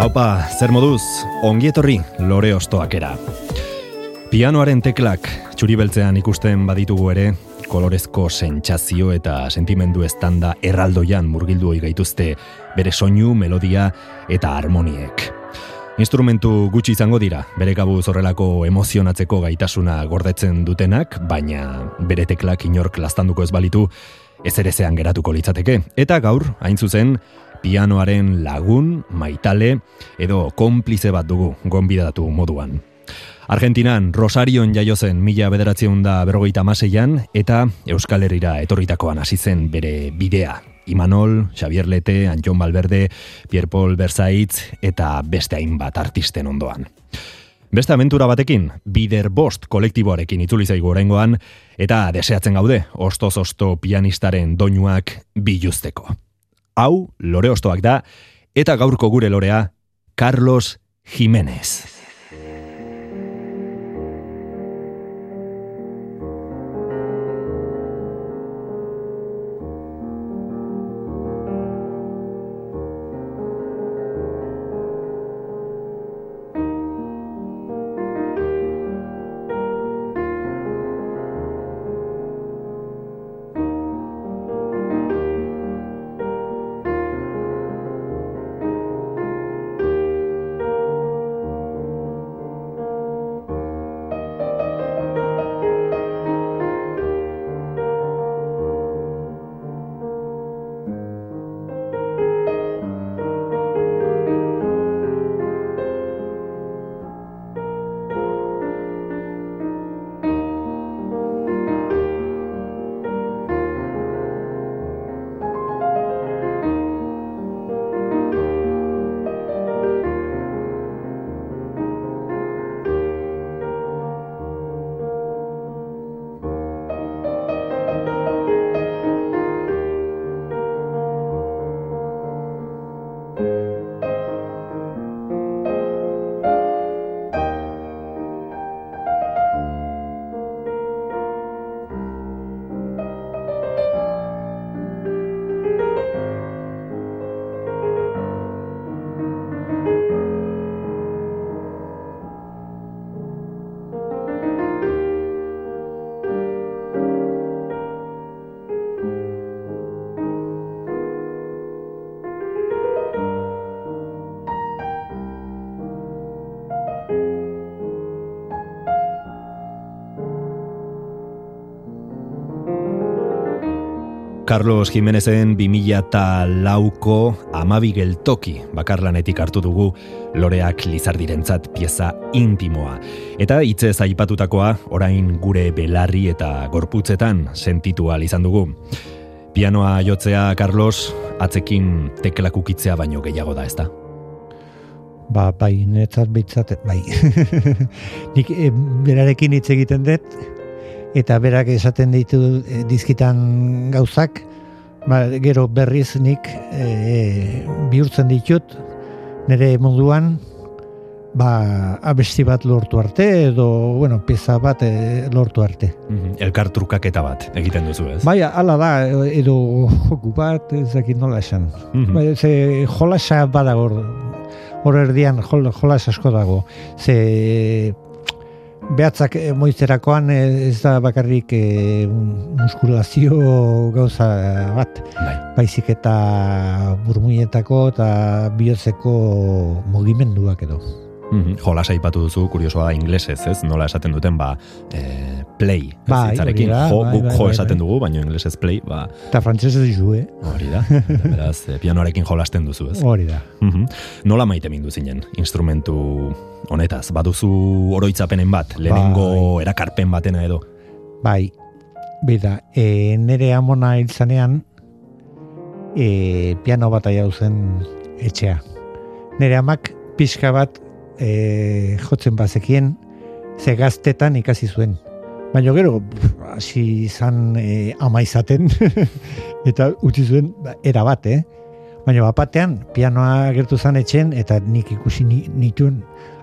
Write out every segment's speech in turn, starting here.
Haupa, zer moduz, ongietorri lore ostoakera. Pianoaren teklak txuribeltzean ikusten baditugu ere, kolorezko sentsazio eta sentimendu estanda erraldoian murgildu hoi gaituzte bere soinu, melodia eta harmoniek. Instrumentu gutxi izango dira, bere kabuz horrelako emozionatzeko gaitasuna gordetzen dutenak, baina bere teklak inork lastanduko ez balitu, ez ere zean geratuko litzateke. Eta gaur, hain zuzen, pianoaren lagun, maitale, edo konplize bat dugu, gonbidatu moduan. Argentinan, Rosarion jaiozen mila bederatzen da berrogeita maseian, eta Euskal Herrira etorritakoan hasi zen bere bidea, Imanol, Xavier Lete, Antion Balberde, Pierre Paul Berzaitz eta beste hainbat artisten ondoan. Beste aventura batekin, Bider Bost kolektiboarekin itzuli zaigu oraingoan eta deseatzen gaude ostoz-osto pianistaren doinuak biluzteko. Hau, lore ostoak da, eta gaurko gure lorea, Carlos Jiménez. Carlos Jimenezen 2000 lauko amabi geltoki bakarlanetik hartu dugu loreak lizardirentzat pieza intimoa. Eta hitzez aipatutakoa orain gure belarri eta gorputzetan sentitu izan dugu. Pianoa jotzea, Carlos, atzekin teklakukitzea baino gehiago da, ezta? Ba, bai, netzat bitzat, bai. Nik e, berarekin hitz egiten dut, eta berak esaten ditu e, dizkitan gauzak, ba, gero berriz nik e, bihurtzen ditut, nire munduan, ba, abesti bat lortu arte, edo, bueno, pieza bat e, lortu arte. Mm Elkar trukaketa bat egiten duzu ez? Bai, ala da, edo joku bat, ezakit nola esan. Mm -hmm. bai, ze jolasa badago, hor erdian jolas asko dago. Ze behatzak e, moizterakoan eh, ez da bakarrik e, muskulazio gauza bat. Bai. Baizik eta burmuietako eta bihotzeko mugimenduak edo. Mm -hmm. Jola saipatu duzu, kuriosoa da inglesez, ez? Nola esaten duten, ba, e, play. Bai, hori da. Jo, bai, bai, jo bai, esaten bai. dugu, baina inglesez play, ba... Eta frantzesez ju, eh? Hori da. Beraz, pianoarekin jolasten duzu, ez? Hori da. Mm -hmm. Nola maite mindu zinen, instrumentu honetaz? Baduzu oroitzapenen bat, lehenengo bai. erakarpen batena edo? Bai, bida, e, nere amona hiltzanean, e, piano bat aia zen etxea nire amak pixka bat e, jotzen bazekien, ze gaztetan ikasi zuen. Baina gero, hasi izan e, ama izaten, eta utzi zuen ba, era bat, eh? Baina bapatean, pianoa gertu zan etxen, eta nik ikusi nituen,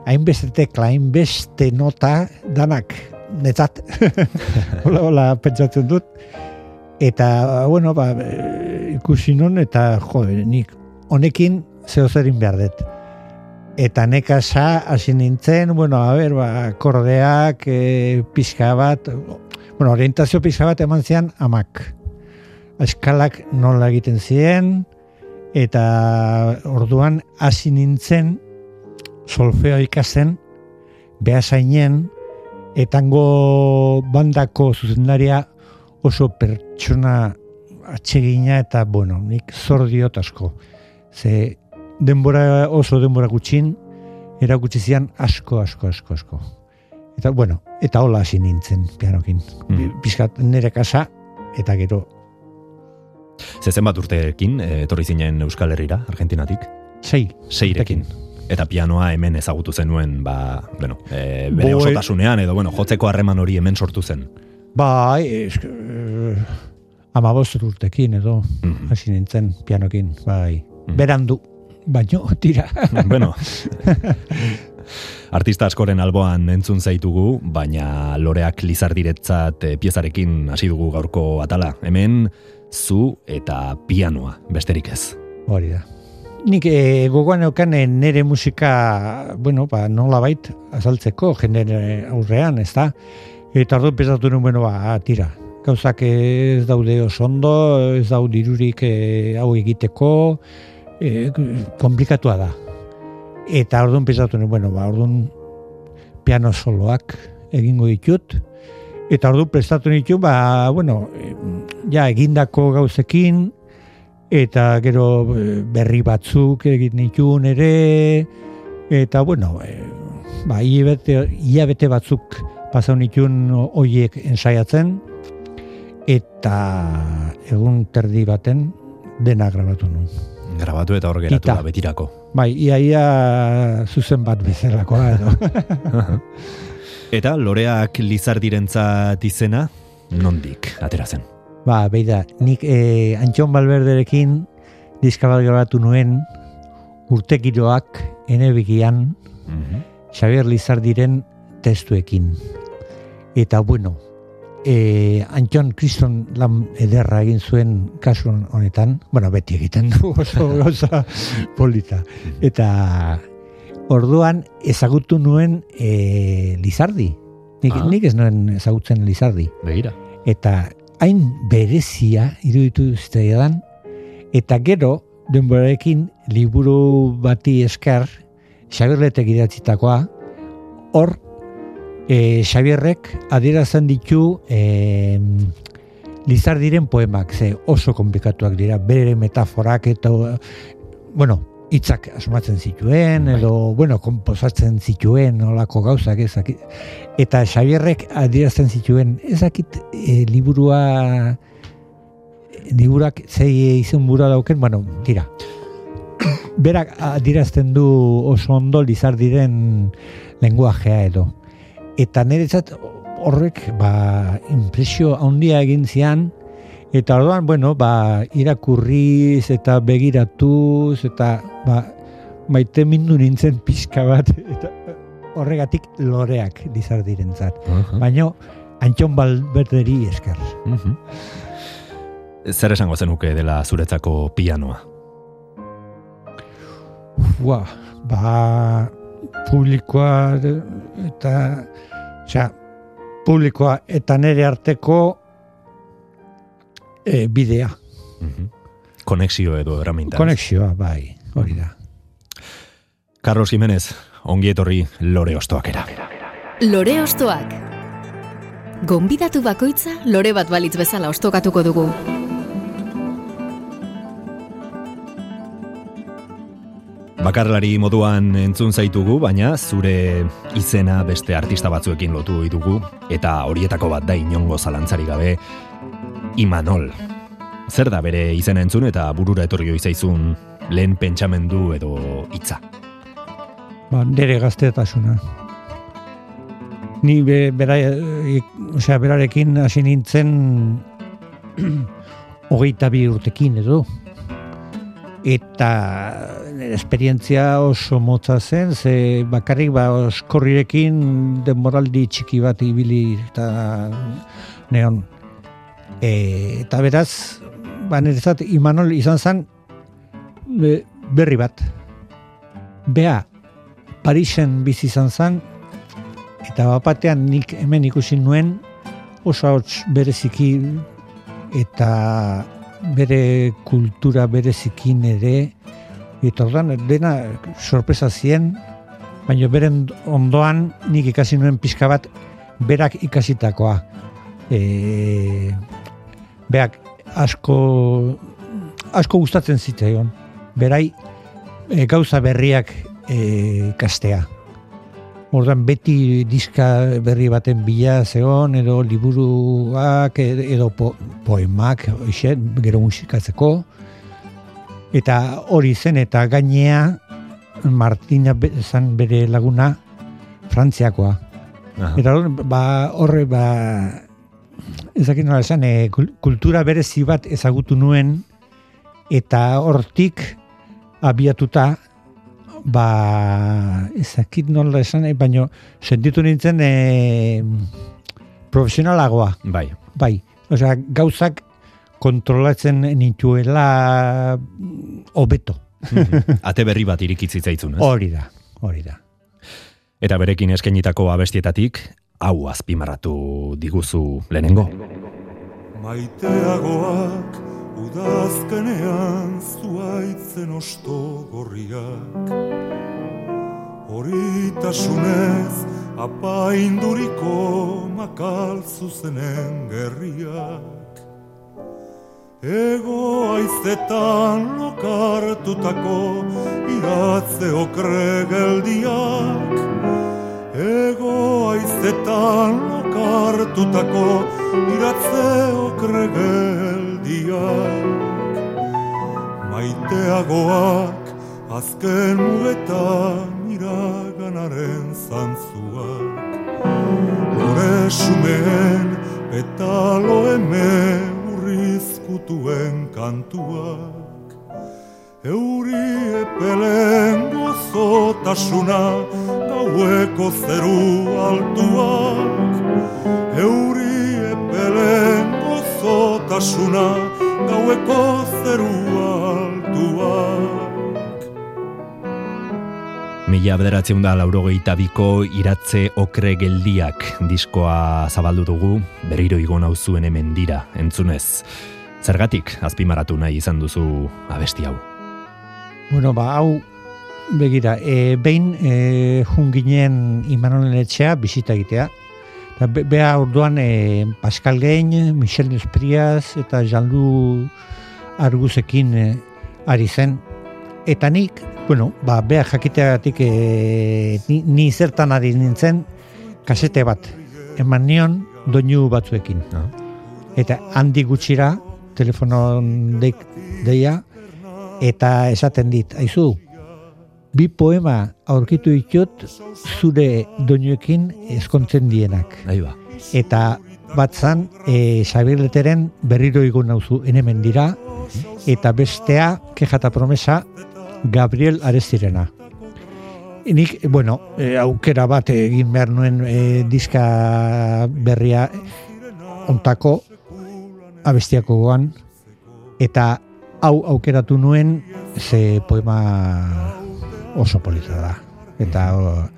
hainbeste tekla, hainbeste nota, danak, netzat. hola, hola, pentsatzen dut. Eta, bueno, ba, ikusi non, eta, jo, nik, honekin, zeo zerin behar dut. Eta nekasa, hasi nintzen, bueno, a ber, ba, kordeak, e, pixka bat, bueno, orientazio pixka bat eman zian, amak. Eskalak nola egiten ziren, eta orduan hasi nintzen, solfeo ikasen, behasainen, etango bandako zuzendaria oso pertsona atsegina eta, bueno, nik zordiot asko. Ze denbora oso denbora gutxin, erakutsi zian asko, asko, asko, asko. Eta, bueno, eta hola hasi nintzen pianokin. Mm. Piskat nire kasa, eta gero. Ze zenbat urteekin, etorri zinen Euskal Herrira, Argentinatik? Sei. Seirekin eta pianoa hemen ezagutu zenuen, ba, bueno, e, bere osotasunean, edo, bueno, jotzeko harreman hori hemen sortu zen. Bai, esk, eh, ama urtekin, edo, mm hasi nintzen pianokin, bai, mm berandu, baino, tira. bueno, artista askoren alboan entzun zaitugu, baina loreak lizardiretzat e, piezarekin hasi dugu gaurko atala. Hemen, zu eta pianoa, besterik ez. Hori da nik e, gogoan euken eh, nere musika, bueno, ba, nola bait, azaltzeko, jende aurrean, ez da? Eta ardu pesatu nuen, bueno, ba, tira. Gauzak ez daude oso ondo, ez daude irurik e, hau egiteko, e, komplikatua da. Eta orduan pesatu nuen, bueno, ba, orduan piano soloak egingo ditut, eta orduan prestatu nitu, ba, bueno, ja, egindako gauzekin, eta gero eh, berri batzuk egin nituen ere eta bueno e, ba ia bete batzuk pasau nituen hoiek ensaiatzen eta egun terdi baten dena grabatu nuen grabatu eta hor geratu da betirako bai ia ia zuzen bat bezalakoa edo eta loreak lizardirentzat izena nondik atera zen Ba, beida, nik e, Antxon Balberderekin diskabat grabatu nuen urtekiroak enebikian mm -hmm. Xavier Lizardiren testuekin. Eta bueno, e, Antxon Kriston lan ederra egin zuen kasu honetan, bueno, beti egiten du oso goza polita. Eta orduan ezagutu nuen e, Lizardi. Nik, ah. nik ez nuen ezagutzen Lizardi. Begira. Eta hain berezia iruditu zitaidan, eta gero, denborarekin, liburu bati esker, Xabierletek idatzitakoa, hor, e, Xabierrek adierazan ditu e, lizar diren poemak, ze oso komplikatuak dira, bere metaforak eta, bueno, hitzak asmatzen zituen, bai. edo, bueno, komposatzen zituen, olako gauzak ezak. Eta Xabierrek adierazten zituen, ezakit e, liburua, liburak zei izan bura dauken, bueno, tira. Berak adierazten du oso ondo lizar diren lenguajea edo. Eta niretzat horrek, ba, impresio handia egin zian, Eta orduan, bueno, ba, irakurriz eta begiratuz eta ba, maite mindu nintzen pixka bat eta horregatik loreak dizar direntzat. Uh -huh. Baina, antxon balberderi esker. Uh Zer esango zenuke dela zuretzako pianoa? Ua, ba, publikoa eta, xa, publikoa eta nere arteko e, bidea. Mm Konexio edo eramintan. Konexioa, bai, hori da. Carlos Jimenez, ongi etorri lore ostoak era. Lore ostoak. Gonbidatu bakoitza lore bat balitz bezala ostokatuko dugu. Bakarlari moduan entzun zaitugu, baina zure izena beste artista batzuekin lotu ditugu eta horietako bat da inongo zalantzari gabe Imanol. Zer da bere izena entzun eta burura etorri zaizun lehen pentsamendu edo hitza? ba, nire gaztetasuna. Ni be, bera, osea, berarekin hasi nintzen hogeita bi urtekin edo. Eta esperientzia oso motza zen, ze bakarrik ba, oskorrirekin demoraldi txiki bat ibili eta neon. E, eta beraz, ba, niretzat, Imanol izan zen berri bat. Bea, Parisen bizi izan zen, eta bapatean nik hemen ikusi nuen oso hauts bereziki eta bere kultura berezikin ere eta ordan dena sorpresa zien baina beren ondoan nik ikasi nuen pixka bat berak ikasitakoa. E, beak asko asko gustatzen zitzaion. Berai e, gauza berriak e, kastea Ordan beti diska berri baten bila zeon edo liburuak edo po, poemak oixe, gero musikatzeko eta hori zen eta gainea Martina zan bere laguna Frantziakoa. Eta ba, horre ba ezakin nola esan e, kultura berezi bat ezagutu nuen eta hortik abiatuta ba, ezakit nola esan, e, baino, sentitu nintzen e, profesionalagoa. Bai. Bai, osea, gauzak kontrolatzen nintuela hobeto. Mhm. Ate berri bat irikitzi zaitzun, ez? Hori da, hori da. Eta berekin eskenitako abestietatik, hau azpimarratu diguzu lehenengo. Maiteagoak udazkenean zuaitzen osto gorriak. Horitasunez apainduriko makal zuzenen gerriak. Ego aizetan lokartutako iratze okre geldiak. Ego aizetan lokartutako iratze okre geldiak maiteagoak azken mugetan iraganaren zantzuak. Lore sumeen petalo eme urrizkutuen kantuak. Euri epelen gozotasuna gaueko zeru altuak gozotasuna gaueko zeru altuak. Mila bederatzen da laurogeita biko iratze okre geldiak diskoa zabaldu dugu, berriro igon hau zuen hemen dira, entzunez. Zergatik azpimaratu nahi izan duzu abesti hau? Bueno, ba, hau begira, e, behin e, junginen imanolen etxea bisita egitea, Eta beha orduan e, Pascal Gein, Michel Nespriaz eta Jean-Loup Arguzekin e, ari zen. Eta nik, bueno, ba, beha jakiteagatik e, ni, ni zertan ari nintzen kasete bat. Eman nion doinu batzuekin. Ah. Eta handi gutxira, telefonon deik, deia, eta esaten dit, aizu, bi poema aurkitu ditut zure doinuekin eskontzen dienak. Aiba. Eta batzan e, Xabirleteren berriro igun nauzu enemen dira eta bestea kejata promesa Gabriel Arestirena. Nik, bueno, e, aukera bat egin behar nuen e, diska berria ontako abestiako goan eta hau aukeratu nuen ze poema oso polita da. Eta, o,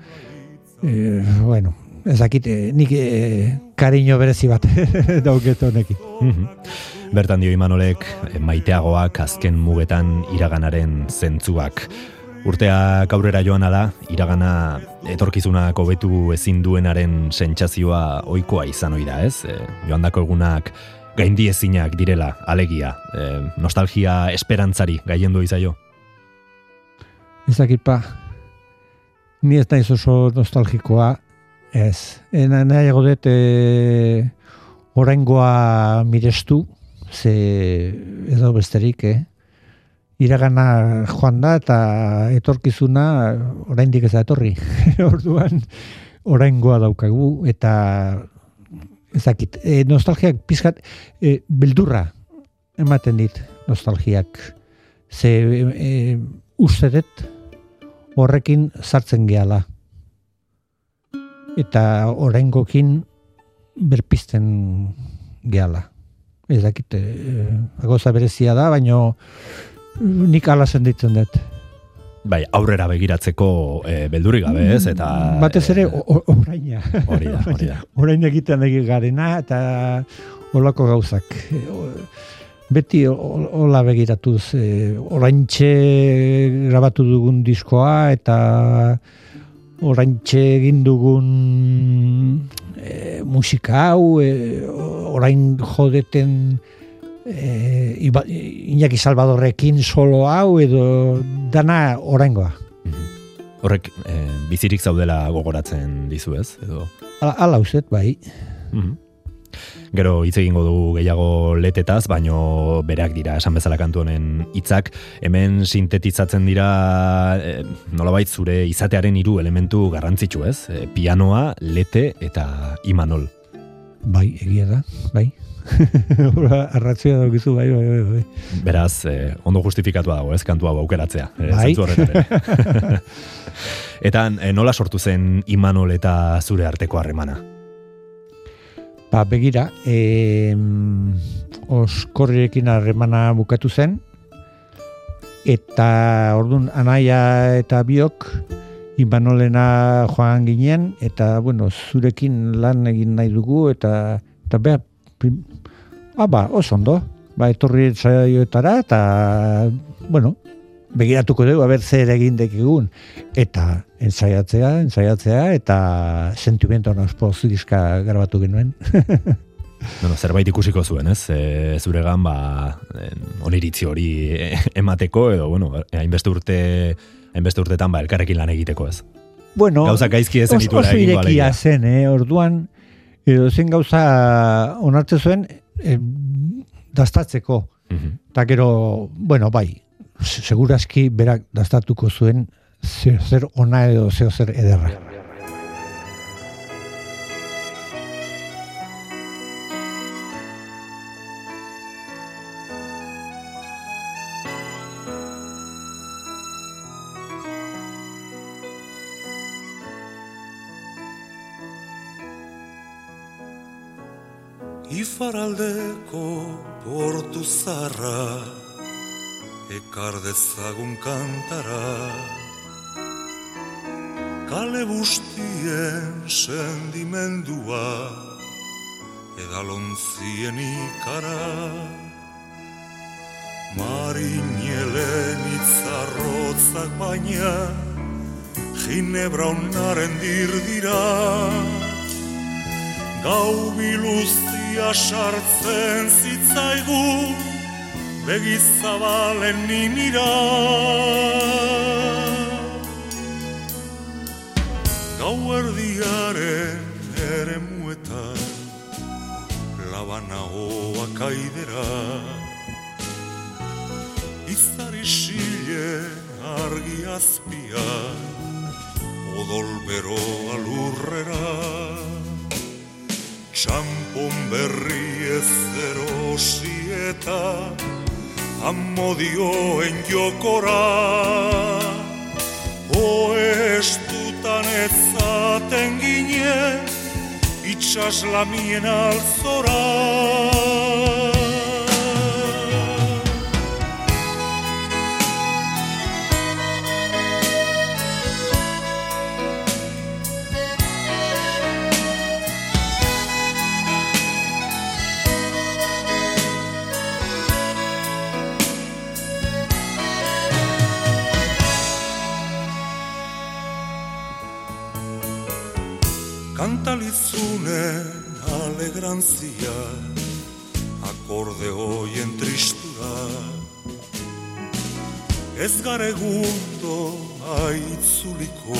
e, bueno, ezakit, e, nik e, kariño berezi bat dauketo honekin. Mhm. Bertan dio Imanolek, maiteagoak azken mugetan iraganaren zentzuak. Urtea aurrera joan ala, iragana etorkizunak hobetu ezin duenaren sentsazioa ohikoa izan ohi da, ez? E, joandako egunak gaindi ezinak direla, alegia, e, nostalgia esperantzari gaiendu izaio. Ez pa, ni ez naiz oso nostalgikoa, ez. Ena nahi dut e, oraingoa mirestu, ze edo besterik, eh? iragana joan da eta etorkizuna oraindik ez da etorri. Orduan oraingoa daukagu eta ezakit, e, nostalgiak pizkat e, beldurra ematen dit nostalgiak. Ze e, uste horrekin sartzen gehala. Eta oraingokin berpisten gehala. Ez dakit, e, berezia da, baino nik ala senditzen dut. Bai, aurrera begiratzeko e, beldurri gabe, ez? Eta batez ere oraina. Hori da, hori da. Orain egiten garena eta olako gauzak. Beti hola begiratuz, e, oraintxe grabatu dugun diskoa eta oraintxe egin dugun e, musika hau, e, orain jodeten e, iba, Iñaki Salvadorrekin solo hau edo dana oraingoa. Mhm. Horrek e, bizirik zaudela gogoratzen dizu ez? Edo... Ala, ala uzet, bai. Mm Gero hitz egingo dugu gehiago letetaz, baino berak dira esan bezala kantu honen hitzak hemen sintetizatzen dira e, nolabait zure izatearen hiru elementu garrantzitsu, ez? E, pianoa, lete eta imanol. Bai, egia da, bai. Arratzea daukizu, bai, bai, bai, bai. Beraz, eh, ondo justifikatua dago, ez, kantua aukeratzea. Eh, bai. eta eh, nola sortu zen Imanol eta zure arteko harremana? Ba, begira, eh, oskorriekin harremana bukatu zen, eta ordun anaia eta biok, Imanolena joan ginen, eta, bueno, zurekin lan egin nahi dugu, eta, eta beha, Ah, ba, oso ondo. Ba, etorri zaioetara eta, bueno, begiratuko dugu, haber zer egin dekigun. Eta ensaiatzea, ensaiatzea, eta sentimentoan ospo zidizka grabatu genuen. bueno, zerbait ikusiko zuen, ez? E, zuregan, ba, oniritzi hori emateko, edo, bueno, hainbeste urte, hainbeste urtetan, ba, elkarrekin lan egiteko, ez? Bueno, Gauza gaizki dituela egin Oso irekia zen, eh? Orduan, edo zen gauza onartze zuen e, dastatzeko. Mm Ta gero, bueno, bai, segurazki berak dastatuko zuen zer ona edo zer ederra. Ifaraldeko portu zarra Ekar dezagun kantara. Kale bustien sendimendua Edalontzien ikara. Marinelen itzarrotzak baina Ginebra onaren dirdira Gau biluzti Ia sartzen zitzaigu Begizabalen ninira Gau erdiaren ere muetan Labana hoa kaidera. Izari sile argi azpia Odolbero alurrera. Txampon berri ez erosi Amodioen jokora Oestutan ez zaten gine Itxas lamien alzora Kantalizunen alegrantzia Akorde hoien tristura. Ez gare gundo aitzuliko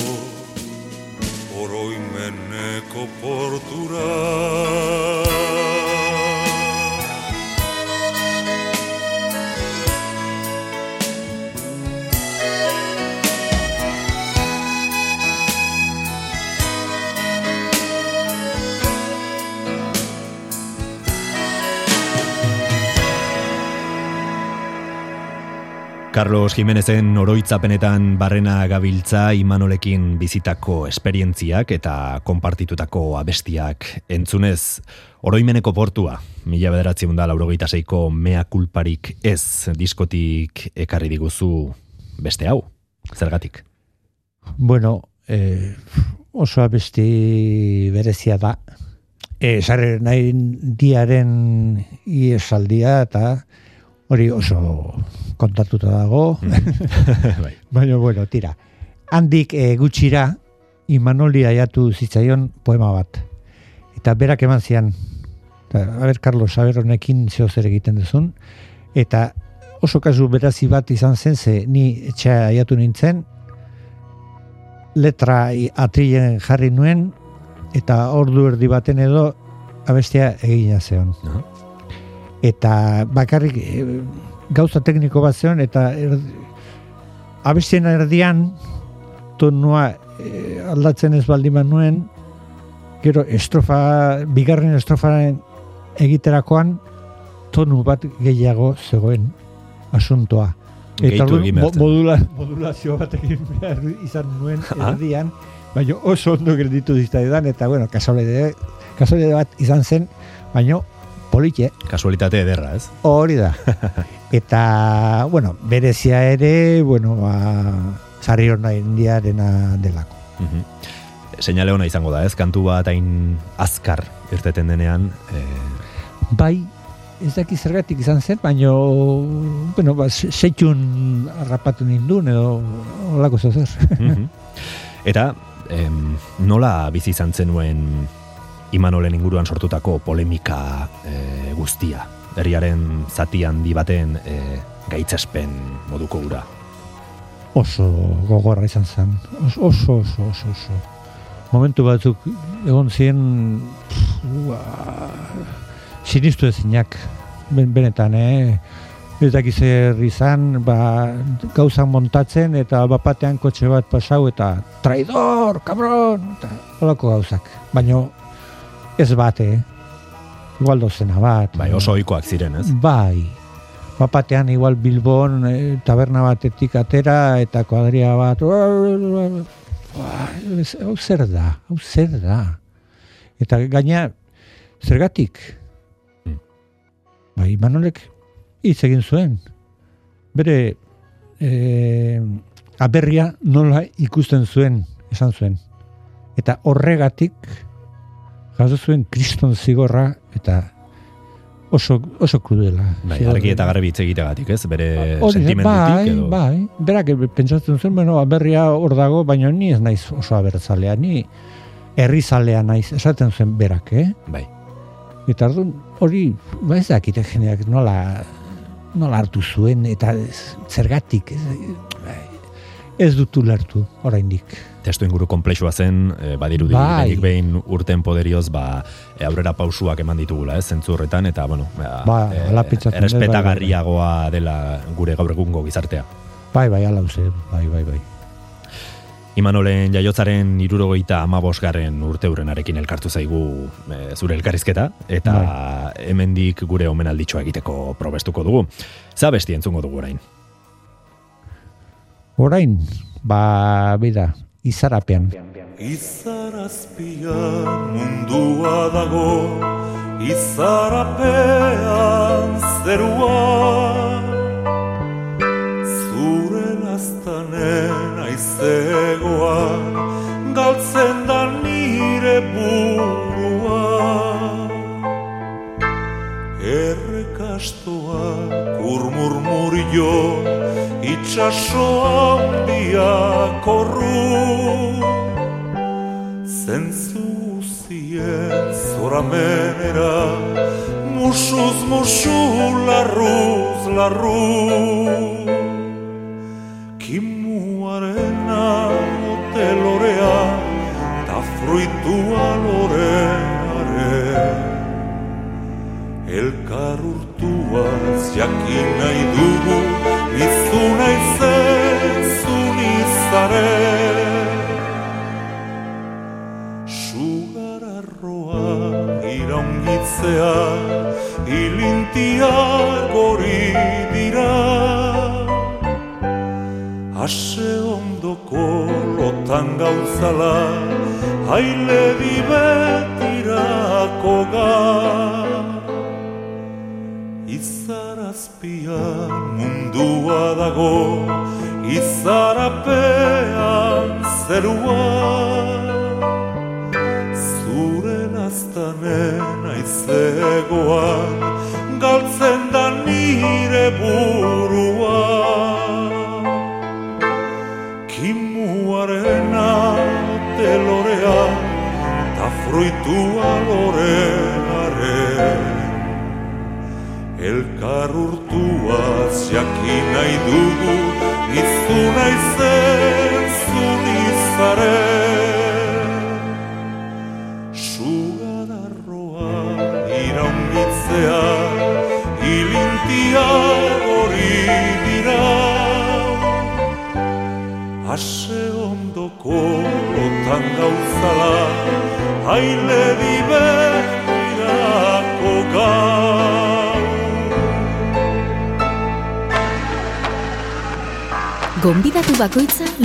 Oroimeneko portura Carlos Jimenezen oroitzapenetan barrena gabiltza Imanolekin bizitako esperientziak eta konpartitutako abestiak entzunez oroimeneko portua, mila bederatzi da laurogeita zeiko mea kulparik ez diskotik ekarri diguzu beste hau, zergatik? Bueno, eh, oso abesti berezia da. Eh, sarre nahi diaren iesaldia eta hori oso kontatuta dago. bai. Baina, bueno, tira. Handik e, gutxira, Imanoli aiatu zitzaion poema bat. Eta berak eman zian, eta, a ber, Carlos, a ber, honekin zeo zer egiten duzun. Eta oso kasu berazi bat izan zen, ze ni etxea aiatu nintzen, letra atrilen jarri nuen, eta ordu erdi baten edo abestia egina zeon. Aha. Eta bakarrik e, gauza tekniko bat zeon, eta er, abestien erdian tonua e, aldatzen ez baldiman nuen, gero estrofa, bigarren estrofaren egiterakoan tonu bat gehiago zegoen asuntoa. Behar zen. modula, modulazio bat egin behar izan nuen erdian, baina oso ondo gelditu diztaidan, eta bueno, kasualidade, kasualidade bat izan zen, baina politxe, Kasualitate ederra, ez? hori da. eta, bueno, berezia ere, bueno, ba, sarri hona indiarena delako. Mhm. Seinale ona izango da, ez? Kantu bat hain azkar irteten denean, eh, Bai, ez daki zergatik izan zen, baina, bueno, ba, se- seitxun harrapatu nindun, edo olako zer. Mhm. Eta, em, nola bizi izan zenuen Imanolen inguruan sortutako polemika e, guztia? Herriaren zati handi baten e, gaitzespen moduko gura. oso gogorra izan zen. Oso, oso, oso, oso. Momentu batzuk egon ziren sinistu ezinak ben, benetan, eh? Ez dakiz izan, ba, gauzak montatzen eta bapatean kotxe bat pasau eta traidor, kabron, eta holako gauzak. Baina ez bate? Igual dozena bat. Bai, oso ohikoak ziren, ez? Bai. Bapatean igual Bilbon e, taberna batetik atera eta kuadria bat. Ba, Hau zer da, hau zer da. Eta gaina, zergatik? Mm. Bai, Manolek hitz egin zuen. Bere e, aberria nola ikusten zuen, esan zuen. Eta horregatik jaso zuen kriston zigorra eta oso, oso krudela. Bai, argi eta garbi hitz egitegatik, ez? Bere da, sentimendutik bai, edo. bai, berak pentsatzen zuen, bueno, aberria hor dago, baina ni ez naiz oso abertzalea, ni herrizalea naiz, esaten zuen berak, eh? Bai. Eta orduan hori, ba ez dakite jeneak nola, nola hartu zuen, eta zergatik, ez, bai, ez dut ulertu, oraindik. Testu inguru komplexua zen, e, badirudi Bai. behin urten poderioz, ba, e, aurrera pausuak eman ditugula, ez, zentzurretan, eta, bueno, ba, dut, errespetagarriagoa dela gure gaur egungo gizartea. Bai, bai, ala uze, bai, bai, bai. Imanolen jaiotzaren irurogeita amabosgarren urte hurrenarekin elkartu zaigu e, zure elkarrizketa, eta Bai. hemendik gure omenalditxoa egiteko probestuko dugu. Za besti entzungo dugu orain. Orain, ba, bida, izarapean. Izarazpian mundua dago, izarapean zerua. Zure laztanen aizegoa, galtzen da nire burua. Errekastoak urmurmurio, itxaso handia korru. Zentzu zien zoramenera, musuz musu larruz larru.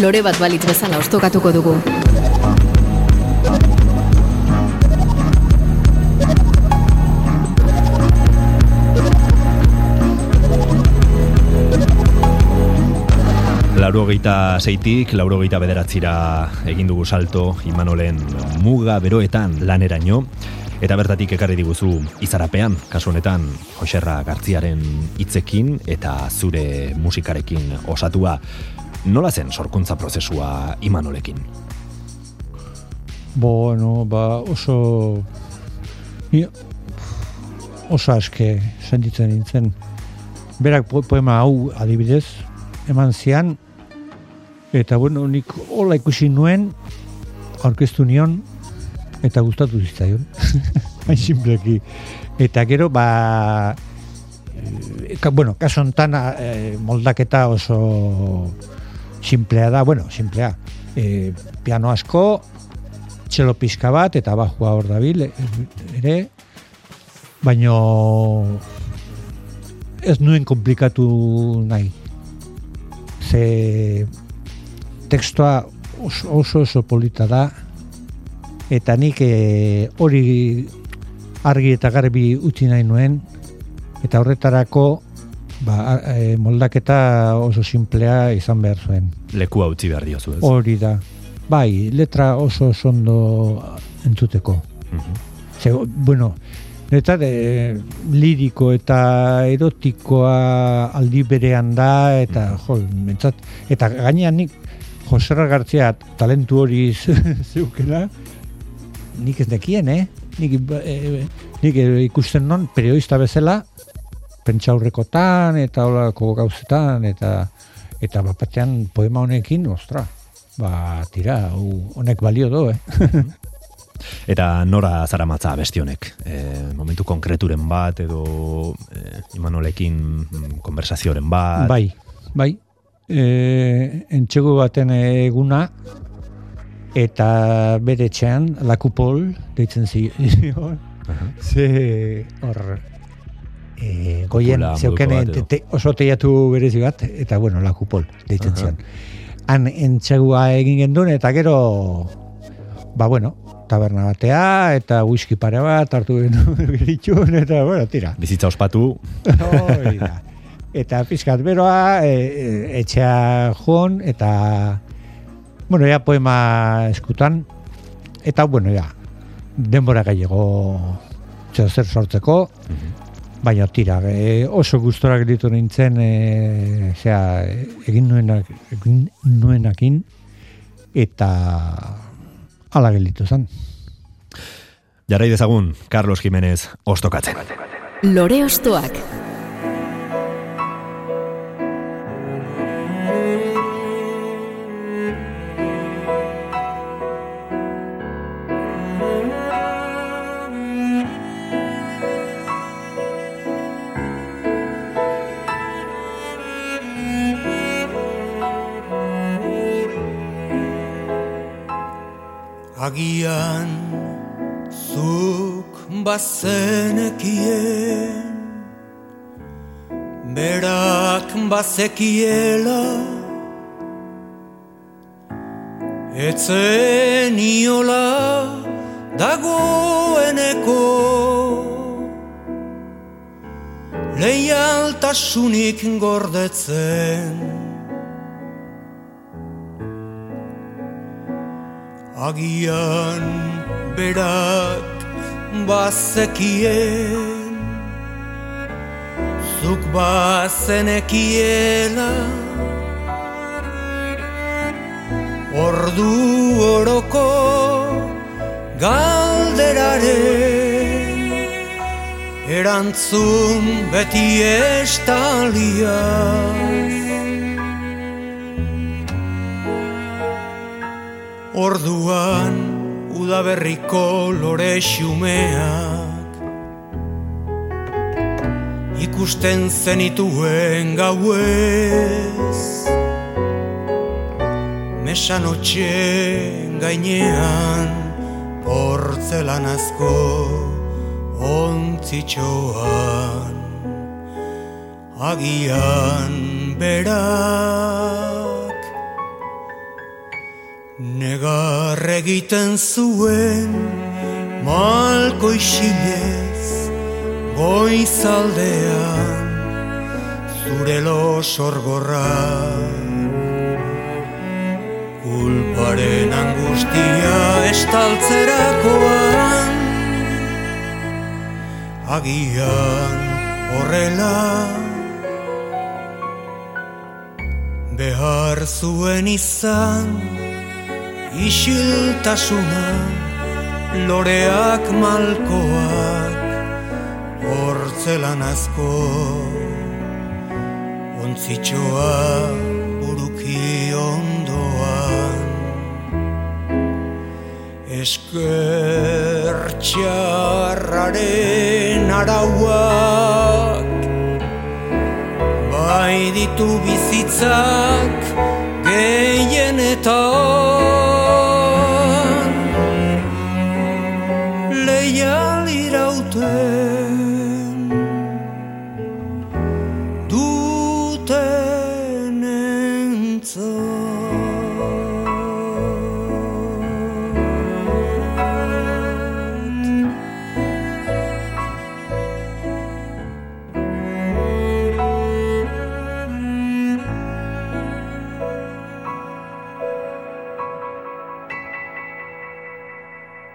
Lore bat balitz bezala ostokatuko dugu. Laurogeita zeitik, laurogeita bederatzira egin dugu salto Imanolen muga beroetan laneraino, eta bertatik ekarri diguzu izarapean, kasu honetan Joserra Gartziaren hitzekin eta zure musikarekin osatua. Nola zen sorkuntza prozesua Imanolekin? Bueno, ba, oso... Ni, oso aske sentitzen nintzen. Berak po- poema hau adibidez, eman zian, eta bueno, nik hola ikusi nuen, aurkeztu nion, eta gustatu zitzaion. Hain simpleki. Eta gero, ba, eh, ka, bueno, kaso honetan eh, moldaketa oso simplea da, bueno, simplea. E, piano asko, txelo pixka bat, eta bajua hor dabil, e, ere, baino ez nuen komplikatu nahi. Ze tekstua oso, oso polita da, eta nik e, hori argi eta garbi utzi nahi nuen, eta horretarako ba, e, moldaketa oso simplea izan behar zuen. Lekua utzi behar diozu, ez? Hori da. Bai, letra oso oso ondo entzuteko. Mhm. Ze, bueno, eta de, liriko eta erotikoa aldi berean da, eta jo, mentzat, eta gainean nik Joserra Gartzia talentu hori zeukela, nik ez nekien, eh? Nik, eh, nik eh, ikusten non periodista bezala, pentsaurrekotan eta holako gauzetan, eta eta bapatean poema honekin, ostra, ba, tira, honek balio do, eh? Eta nora zaramatza besti honek? E, momentu konkreturen bat edo e, Imanolekin mm, konversazioren bat? Bai, bai. E, entxegu baten eguna eta bere etxean lakupol deitzen zion. Aha. Ze hor e, goien Kupula zeuken te, te, oso teiatu berezi bat eta bueno, lakupol deitzen Aha. zion. Han entxegua egin gendun eta gero ba bueno, taberna batea eta whisky pare bat hartu genuen eta bueno, tira. Bizitza ospatu, da. Eta pizkat beroa, e, e, etxea joan, eta, bueno, ja poema eskutan, eta, bueno, ja, denbora gallego zer sortzeko, baina tira, e, oso gustorak ditu nintzen, e, zera, egin nuenak, egin nuenakin, eta ala gelditu zen. jarrai dezagun Carlos Jimenez ostokatzen. Lore ostoak. Bazenekien Berak bazekiela Etzen iola dagoeneko Leialtasunik gordetzen Agian berak bazekien Zuk bazenekiela. Ordu oroko galderaren Erantzun beti estalia. Orduan udaberriko lore xumeak. Ikusten zenituen gauez Mesanotxe gainean portzelanazko ontzitxoan. Agian berak negar egiten zuen malko isilez goizaldean zure losorgorrak Kulparen angustia estaltzerakoan Agian horrela Behar zuen izan Isiltasuna Loreak malkoak Hortzelan asko Ontzitxoa buruki ondoan. Esker txarraren arauak Bai ditu bizitzak gehienetan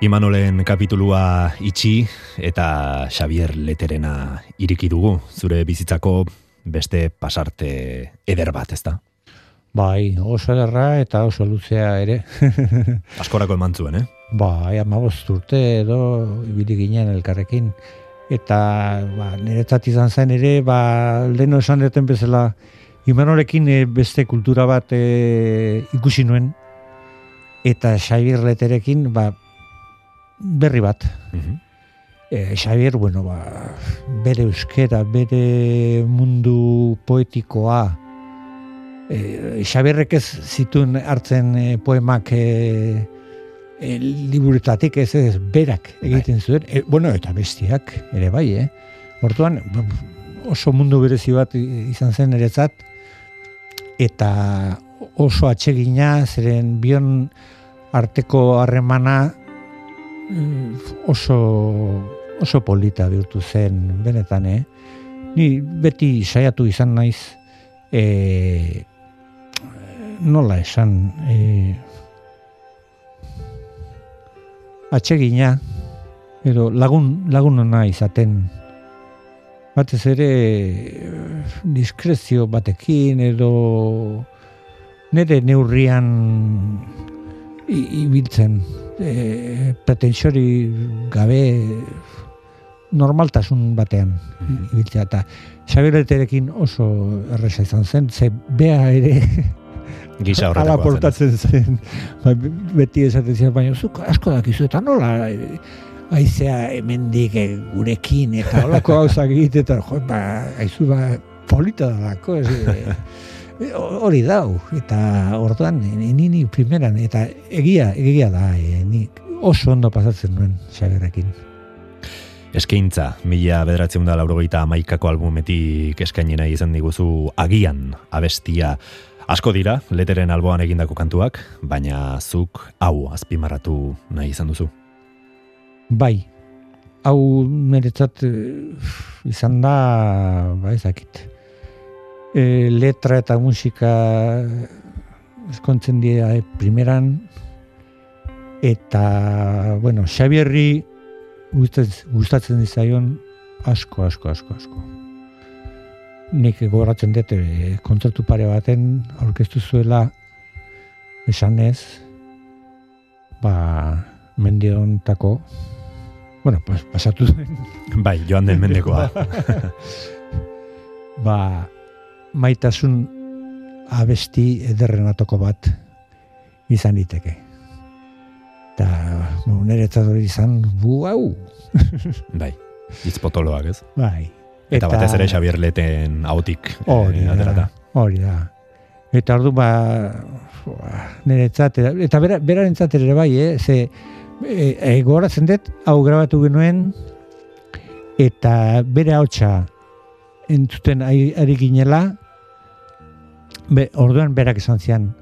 Imanolen kapitulua itxi eta Xavier Leterena iriki dugu zure bizitzako beste pasarte eder bat, ezta? Bai, oso ederra eta oso luzea ere. Askorako eman zuen, eh? bai, amabost urte edo ibili ginen elkarrekin. Eta ba, niretzat izan zen ere, ba, leheno esan duten bezala, Imanolekin eh, beste kultura bat eh, ikusi nuen, eta Xavier Leterekin ba, berri bat. Mhm. E, Xavier, bueno, ba, bere euskera, bere mundu poetikoa, e, Xavierrek ez zituen hartzen e, poemak e, e, liburetatik ez ez berak egiten zuen, e, bueno, eta bestiak ere bai, eh? Hortuan, oso mundu berezi bat izan zen eretzat, eta oso atsegina, zeren bion arteko harremana mm, oso oso polita bihurtu zen benetan, eh? Ni beti saiatu izan naiz e, nola esan e, atsegina edo lagun lagun ona izaten batez ere diskrezio batekin edo nire neurrian ibiltzen e, pretensori gabe normaltasun batean ibiltzea eta Xabireterekin oso erresa izan zen, ze bea ere Gisa zen. portatzen zen. Ba, beti esaten ziren, baina zuk asko dakizu eta nola aizea hemendik eh, gurekin eta holako gauzak egite eta jo, ba, aizu ba, polita dalako. Ez, eh, hori dau eta orduan ni ni primeran eta egia egia da eh, ni oso ondo pasatzen nuen Xagerrekin. Eskaintza, mila bederatzen da laurogeita amaikako albumetik eskainena izan diguzu agian abestia. Asko dira, leteren alboan egindako kantuak, baina zuk hau azpimarratu nahi izan duzu. Bai, hau niretzat eh, izan da, ba ezakit, e, letra eta musika eskontzen dira e, primeran, eta, bueno, Xabierri gustatzen dizaion asko, asko, asko, asko. Nik gogoratzen dut e, kontzertu pare baten aurkeztu zuela. Esanez ba mendiontako bueno, pas, pasatu zen. Bai, joan den mendekoa. Ba maitasun abesti ederrenatoko bat izan diteke eta niretzat hori izan bu hau bai, itzpotoloak ez bai Eta, eta batez ere Xavier Leten autik. Eh, hori da, hori da. Eta ordu ba, niretzat, eta bera, beraren ere bai, eh? ze e, e, gogoratzen dut, hau grabatu genuen, eta bere hautsa entzuten ari ginela, be, orduan berak esan zian,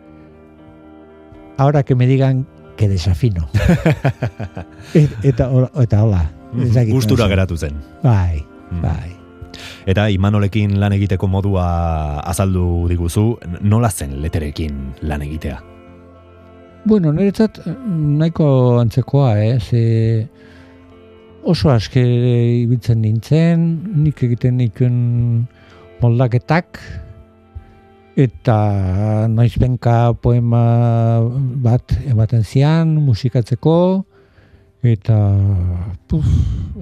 ahora que me digan que desafino. et, eta, eta hola. Gustura geratu zen. Bai, mm. bai. Eta Imanolekin lan egiteko modua azaldu diguzu, nola zen leterekin lan egitea? Bueno, niretzat nahiko antzekoa, eh? Ze oso aske ibiltzen nintzen, nik egiten nituen moldaketak, eta noizbenka poema bat ematen zian, musikatzeko, eta puf,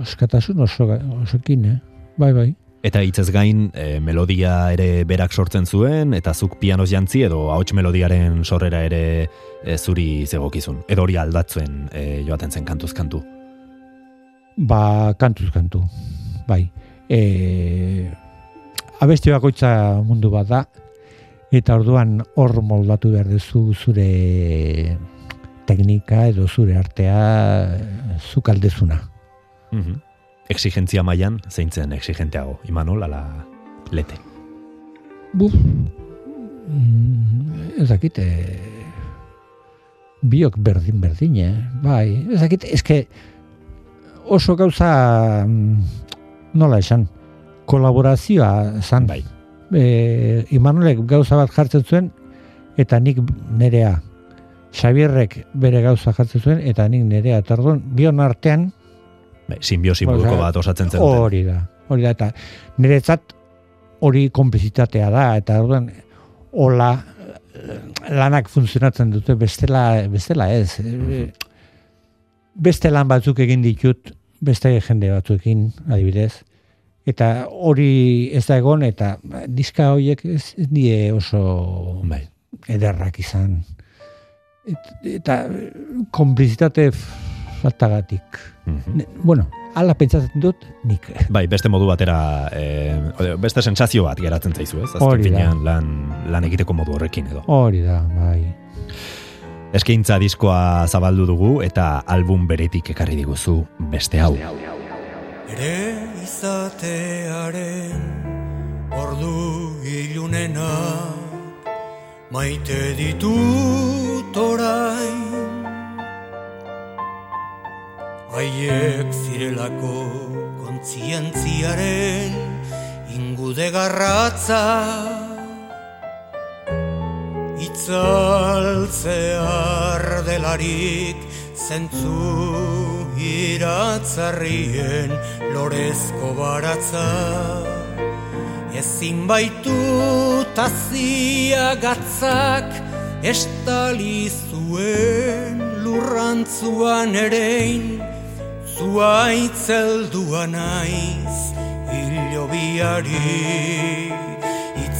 askatasun oso, osokin, eh? Bai, bai. Eta hitzez gain e, melodia ere berak sortzen zuen, eta zuk pianos jantzi edo hauts melodiaren sorrera ere e, zuri zegokizun. Edo hori aldatzen e, joaten zen kantuz kantu. Ba, kantuz kantu. Bai. E, abesti bakoitza mundu bat da, eta orduan hor moldatu behar duzu zure teknika edo zure artea zuk aldezuna. Mm exigentzia mailan zeintzen exigenteago, Imanol, ala lete. Buf, mm, ez dakit, biok berdin berdin, eh? bai, ez dakit, eske oso gauza mm, nola esan, kolaborazioa zan. Bai. E, Imanolek gauza bat jartzen zuen, eta nik nerea. Xabierrek bere gauza jartzen zuen, eta nik nerea. Eta bion artean, Bai, simbiosi moduko bat osatzen zen. Hori da, hori da, eta niretzat hori konplizitatea da, eta orduan hola lanak funtzionatzen dute bestela, bestela ez. Beste lan batzuk egin ditut, beste jende batzuekin, adibidez. Eta hori ez da egon, eta diska horiek ez, ez die oso bai. ederrak izan. eta konplizitate faltagatik. Mm Bueno, ala pentsatzen dut, nik. Bai, beste modu batera, e, beste sensazio bat geratzen zaizu, ez? Azken finean lan, lan egiteko modu horrekin edo. Hori da, bai. Eskaintza diskoa zabaldu dugu eta album beretik ekarri diguzu beste hau. Ere izatearen ordu ilunena maite ditut orain Haiek zirelako kontzientziaren ingude garratza Itzaltzear delarik zentzu iratzarrien lorezko baratza. Ezin baitu tazia gatzak estali zuen lurrantzuan erein. Zuaitzeldua naiz hilo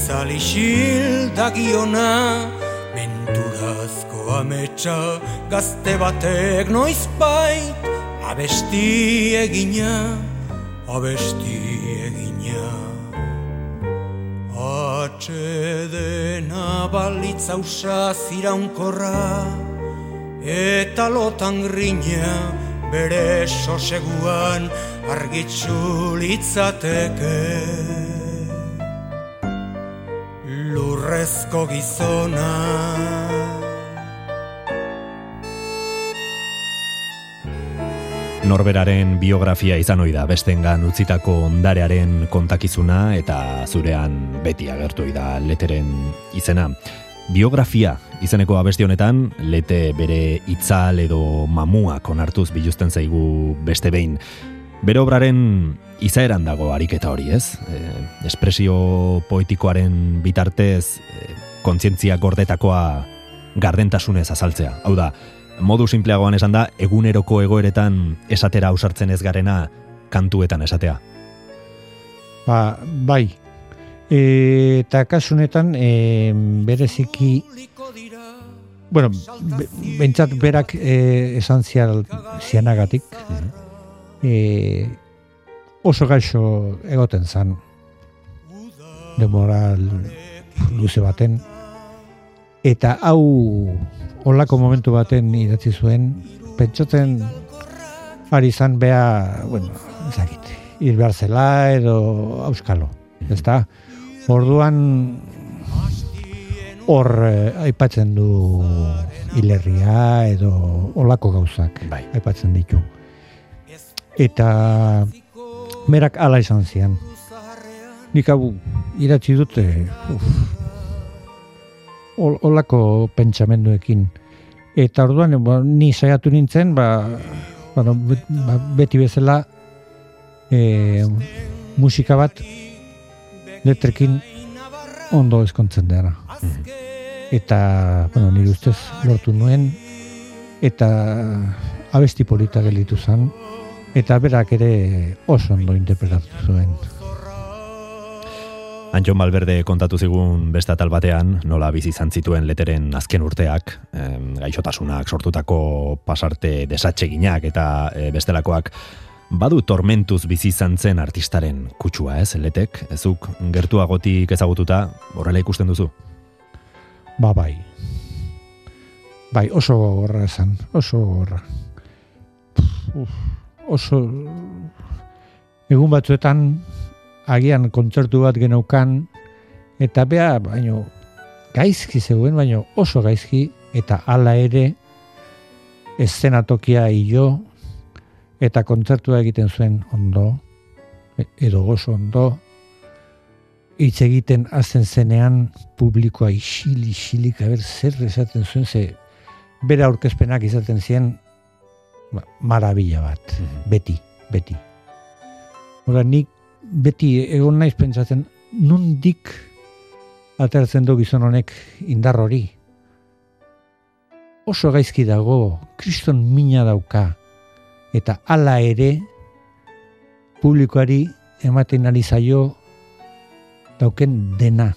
biari itzali xildagiona menturazko ametsa gazte batek noiz bait abesti egina abesti egina Atxedena balitza usa ziraunkorra eta lotan grina bere soseguan argitzu litzateke. Urrezko gizona Norberaren biografia izan oida bestengan utzitako ondarearen kontakizuna eta zurean beti agertu da leteren izena. Biografia izeneko abesti honetan, lete bere itzal edo mamuak onartuz biluzten zaigu beste behin. Bere obraren izaeran dago ariketa hori, ez? E, espresio poetikoaren bitartez, e, kontzientzia gordetakoa gardentasunez azaltzea. Hau da, modu simpleagoan esan da, eguneroko egoeretan esatera ausartzen ez garena kantuetan esatea. Ba, bai. E, eta kasunetan, e, bereziki, bueno, bentsat berak e, esan zianagatik, e, oso gaixo egoten zan, demoral luze baten, eta hau olako momentu baten idatzi zuen, pentsatzen ari izan bea, bueno, ezakit, hil behar zela edo auskalo, ez da? Orduan hor eh, aipatzen du hilerria edo olako gauzak Bai. aipatzen ditu. Eta merak ala izan zian. Nik hau idatzi dute, uf, ol- olako pentsamenduekin. Eta orduan, ba, ni saiatu nintzen, ba, bueno, ba, beti bezala e, musika bat letrekin ondo eskontzen dara. Eta, bueno, nire ustez lortu nuen, eta abesti polita gelditu zen, eta berak ere oso ondo interpretatu zuen. Antxon Malberde kontatu zigun beste atal batean, nola bizi izan zituen leteren azken urteak, em, gaixotasunak sortutako pasarte desatseginak eta e, bestelakoak, badu tormentuz bizi izan zen artistaren kutsua, ez, letek? Ezuk gertuagotik ezagututa, horrela ikusten duzu? Ba, bai. Bai, oso gogorra esan, oso gogorra. Uf, oso... Egun batzuetan, agian kontzertu bat genaukan, eta bea, baino, gaizki zegoen, baino oso gaizki, eta hala ere, eszenatokia hilo, eta kontzertua egiten zuen ondo, edo oso ondo, hitz egiten hasten zenean publikoa isili isilik aber zer esaten zuen ze bere aurkezpenak izaten zien ba, marabila bat beti beti Hora, nik beti egon naiz pentsatzen nundik atertzen du gizon honek indar hori oso gaizki dago kriston mina dauka eta hala ere publikoari ematen ari zaio dauken dena.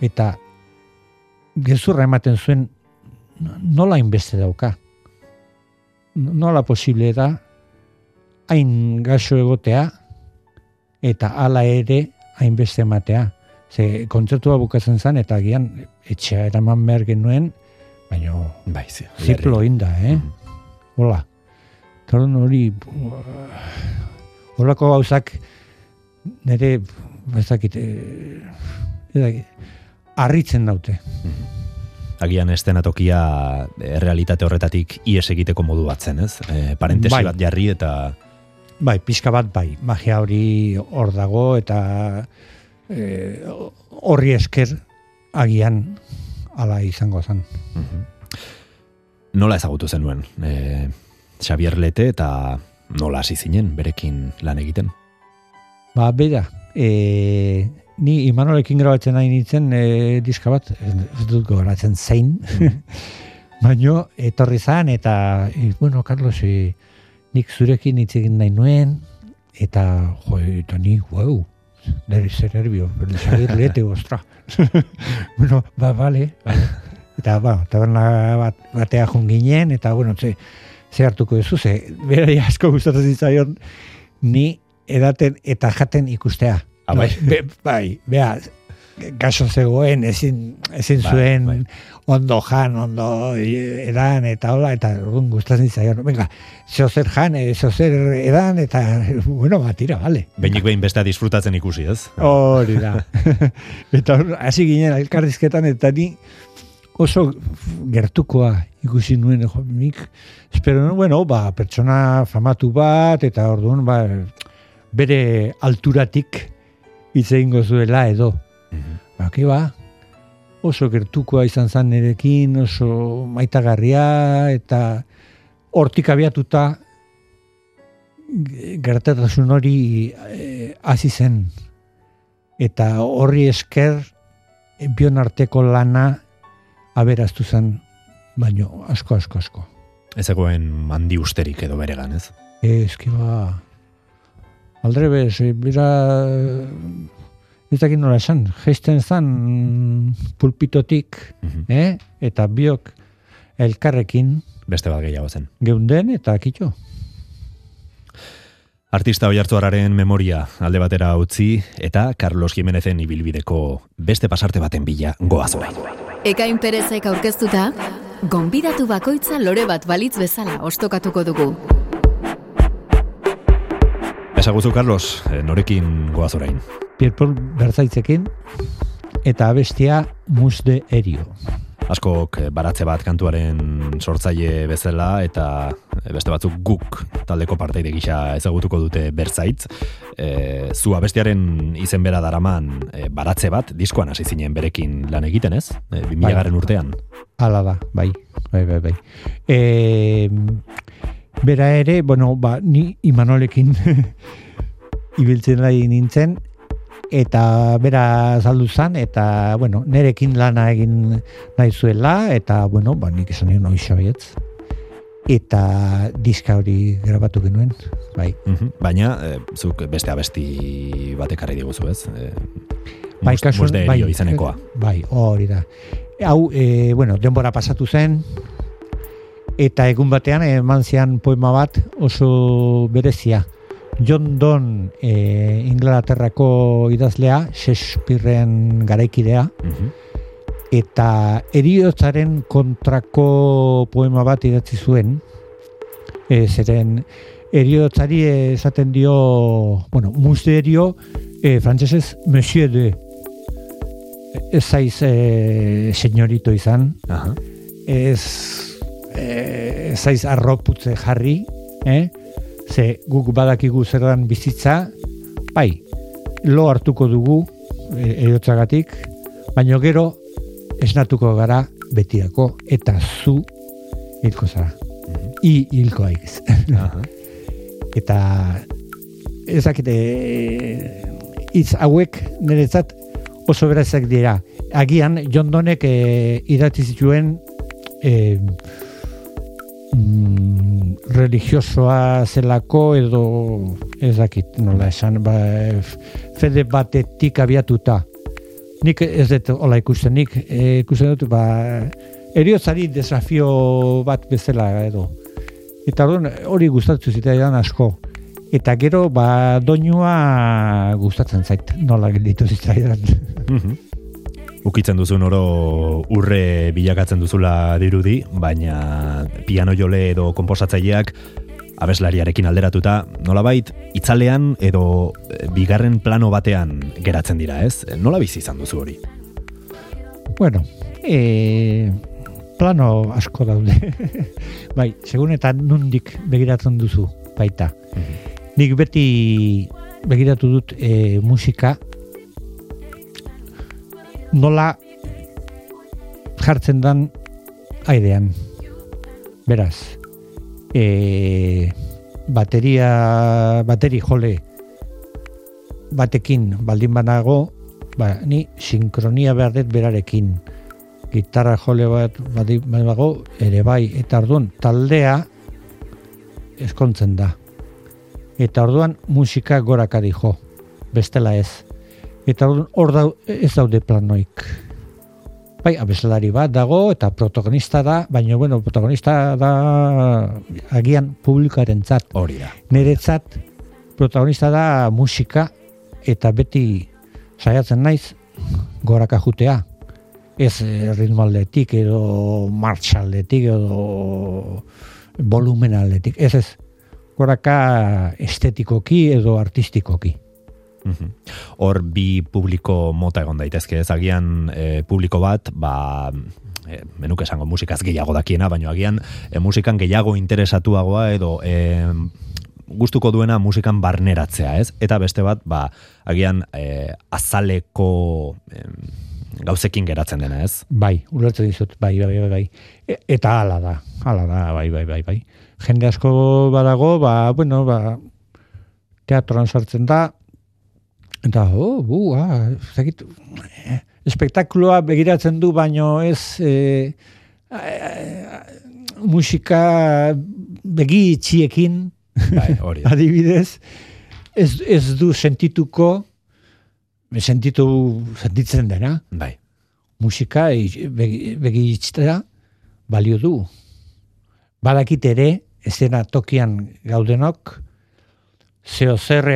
Eta gezurra ematen zuen nola inbeste dauka. Nola posible da hain gaxo egotea eta hala ere hainbeste ematea. Ze kontzertua bukatzen zen eta agian etxea eraman behar genuen, baina Bai, zi. ziplo inda, eh? Hola. Eta orduan hori, horako gauzak nire, bezakit, harritzen daute. Agian estenatokia e, realitate horretatik ies egiteko modu bat zen, ez? E, parentesi Bai. bat jarri eta Bai, pixka bat bai, magia hori hor dago eta eh, horri esker agian ala izango zen. nola ezagutu zenuen e, Xavier Lete eta nola hasi zinen berekin lan egiten. Ba, bera, e, ni Imanolekin grabatzen nahi nintzen e, diska bat, ez, dut gogoratzen zein, baino etorri zan eta, e, bueno, Carlos, e, nik zurekin hitz egin nahi nuen, eta, jo, eta ni, wow, nire zer nervio, Lete, ostra. bueno, ba, vale. Eta, ba, taberna bat, batea jun ginen, eta, bueno, ze, ze hartuko duzu, ze, berari asko gustatzen zitzaion, ni edaten eta jaten ikustea. Ah, bai? be, bai, bea, gaso zegoen, ezin, ezin Bai, zuen bai. ondo jan, ondo edan, eta hola, eta orduan gustatzen zaion, venga, zeo jan, eh, zeo edan, eta, bueno, ba, tira, vale. Beinik behin bestea disfrutatzen ikusi, ez? Hori da. eta hasi ginen elkarrizketan, eta ni oso gertukoa ikusi nuen, jo, nik, espero bueno, ba, pertsona famatu bat, eta orduan, ba, bere alturatik hitz egingo zuela edo. Ba, ke ba, oso gertukoa izan zen nerekin, oso maitagarria, eta hortik abiatuta ge- gertatasun hori eh, hasi zen. Eta horri esker bion arteko lana aberaztu zen, baino asko, asko, asko. Ez egoen handi usterik edo beregan, ez? Ez ki ba, aldrebez, e, bera, ez dakit nola esan, geisten zen mm, pulpitotik, Mhm. eh? eta biok elkarrekin Beste bat gehiago zen. geunden eta kitxo. Artista oiartzuararen memoria alde batera utzi eta Carlos Jimenezen ibilbideko beste pasarte baten bila goaz orain. Ekain Perezek aurkeztuta, gonbidatu bakoitza lore bat balitz bezala ostokatuko dugu. Esaguzu, Carlos, eh, norekin goaz orain. Pierpol berzaitzekin eta abestia musde erio. Askok eh, baratze bat kantuaren sortzaile bezala eta eh, beste batzuk guk taldeko parteide gisa ezagutuko dute bertzaitz. E, zu abestiaren izen bera daraman eh, baratze bat, diskoan hasi zinen berekin lan egiten ez? E, 2000 Bai. urtean. Hala da, bai, bai, bai, bai. E, bera ere, bueno, ba, ni Imanolekin ibiltzen lai nintzen, eta bera saldu zan, eta, bueno, nerekin lana egin nahi zuela, eta, bueno, ba, nik esan nion oixo baietz. Eta diska hori grabatu genuen, bai. Mhm. Baina, e, zuk beste abesti bat ekarri diguzu ez? E, Bai, kasuan, bai, izanekoa. Bai, hori da. Hau, e, bueno, denbora pasatu zen, eta egun batean eman zian poema bat oso berezia. John Donne e, Inglaterrako idazlea, Shakespearean garaikidea, Mhm. eta eriotzaren kontrako poema bat idatzi zuen, e, zeren eriotzari esaten dio, bueno, musterio, e, frantsesez, monsieur de, ez zaiz e, senyorito izan, Aha. ez, e, zaiz arroputze jarri, eh? ze guk badakigu zerdan bizitza, bai, lo hartuko dugu e, erotzagatik, baino gero esnatuko gara betirako, eta zu hilko zara. I hilko aiz. Eta ez dakite hitz hauek niretzat oso berazak dira. Agian John Donek e, idatzi zituen e, mm, religiosoa zelako edo ez dakit nola esan ba, fede batetik abiatuta. Nik ez dut hola ikusten, nik e, ikusten dut ba, eriotzari desafio bat bezala edo. Eta orduan hori gustatu zitzaidan asko. Eta gero ba doinua gustatzen zait, nola gelditu zitzaidan. Mhm. Ukitzen duzun oro urre bilakatzen duzula dirudi, baina piano jole edo komposatzaileak abeslariarekin alderatuta, nolabait itzalean edo eh, bigarren plano batean geratzen dira, ez? Nola bizi izan duzu hori? bueno, e, plano asko daude. bai, segun eta nundik begiratzen duzu baita. Nik beti begiratu dut e, musika nola jartzen dan airean. Beraz, e, bateria, bateri jole batekin baldin banago, ba, ni sinkronia behar dut berarekin. Gitarra jole bat badi- badago, ere bai, eta orduan taldea eskontzen da. Eta orduan musika goraka dijo, bestela ez. Eta hor dau, ez daude planoik. Bai, abeslari bat dago eta protagonista da, baina bueno, protagonista da agian publikaren zat. Hori da. Niretzat protagonista da musika eta beti saiatzen naiz goraka jutea. Ez e, ritmo aldetik edo martxa aldetik edo volumen aldetik. Ez ez, goraka estetikoki edo artistikoki. Mhm. Hor bi publiko mota egon daitezke, ez agian e, publiko bat, ba, e, menuk esango musikaz gehiago dakiena, baina agian e, musikan gehiago interesatuagoa edo e, gustuko duena musikan barneratzea, ez? Eta beste bat, ba, agian e, azaleko e, gauzekin geratzen dena, ez? Bai, ulertzen dizut, bai, bai, bai, bai. E, eta hala da, hala da, bai, bai, bai, bai. Jende asko badago, ba, bueno, ba, teatroan sartzen da, Eta, oh, bu, ah, zakit, eh, espektakuloa begiratzen du, baino ez eh, eh, musika begi itxiekin, bai, adibidez, ez, ez du sentituko, sentitu, sentitzen dena, bai. musika begi, begi balio du. Badakit ere, ezena tokian gaudenok, zeo zer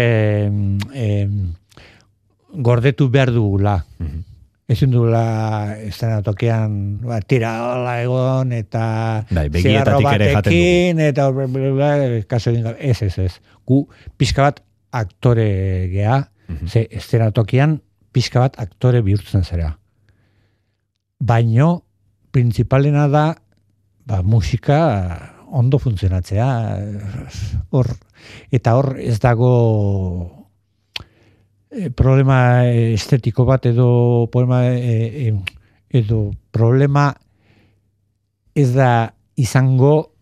gordetu behar dugula. Mm -hmm. Ezin dugula tokean ba, tira hola egon eta bai, ere jaten eta kaso ez, ez, ez. Gu pixka bat aktore gea, mm -hmm. ze estenatokian pixka bat aktore bihurtzen zera. Baino, principalena da ba, musika ondo funtzionatzea. Hor, eta hor ez dago problema estetiko bat edo problema e, edo problema ez da izango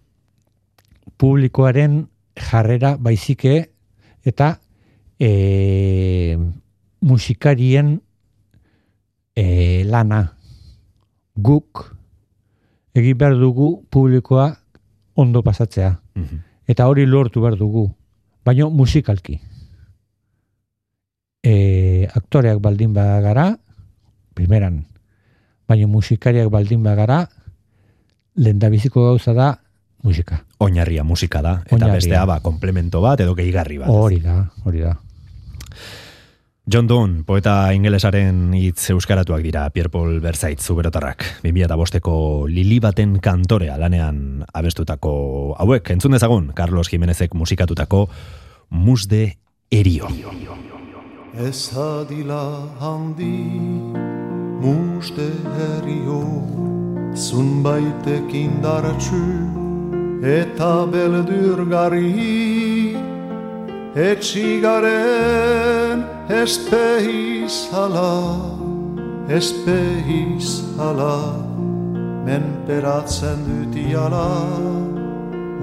publikoaren jarrera baizike eta e, musikarien e, lana guk egin behar dugu publikoa ondo pasatzea. Mhm. Eta hori lortu behar dugu. Baina musikalki e, aktoreak baldin bagara, primeran, baina musikariak baldin bagara, lehen gauza da musika. Oinarria musika da, eta Oinarria. bestea ba, komplemento bat edo gehigarri bat. Hori da, hori da. John Donne, poeta ingelesaren hitz euskaratuak dira, Pierre Paul Berzaitz, zuberotarrak. 2005 bosteko lili baten kantorea lanean abestutako hauek. Entzun dezagun, Carlos Jimenezek musikatutako musde erio. Ez adila handi muste herrio Zunbaitek indartxu eta beldurgarri Etxigaren espehiz hala, espehiz hala Menperatzen dutiala,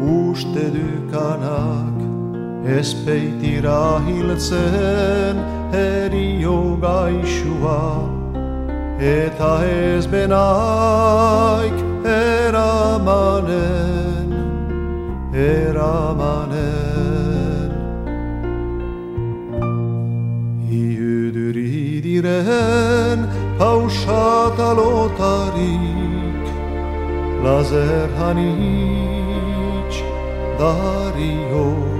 uste dukanak Espeitira hiltzen erio gaixua eta ez benaik eramanen eramanen iuduri diren pausata lotarik lazer hanitz dariok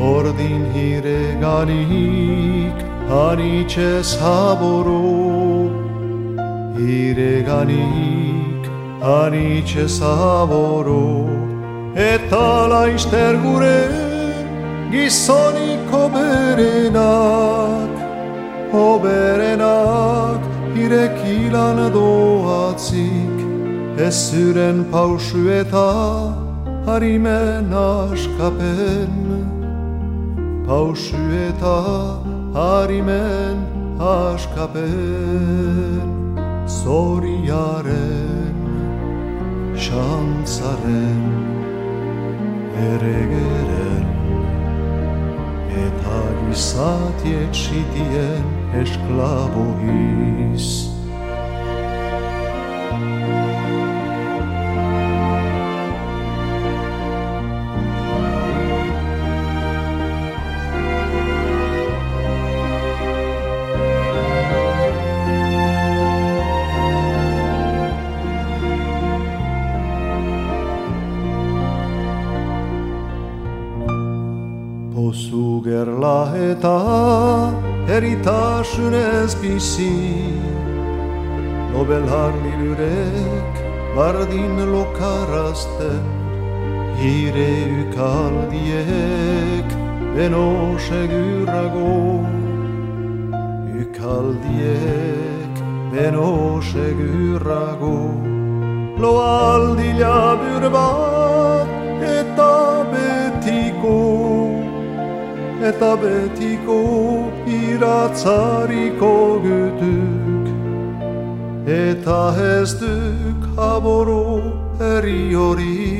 ordin hireganik Anice saboro Ireganik Anice saboro Eta laizter gure Gizonik oberenak Oberenak Irekilan doatzik. Ez züren pausu eta Harimen askapen Pausu eta harimen askapen zoriaren xantzaren eregeren eta gizatiek sitien esklabo gerla bizi Nobelar nirurek bardin lokarazten Hire ukaldiek beno segurago Ukaldiek beno segurago Lo aldi labur bat eta betiko. Eta betiko iratzariko gutuk Eta ez duk haboro eri horik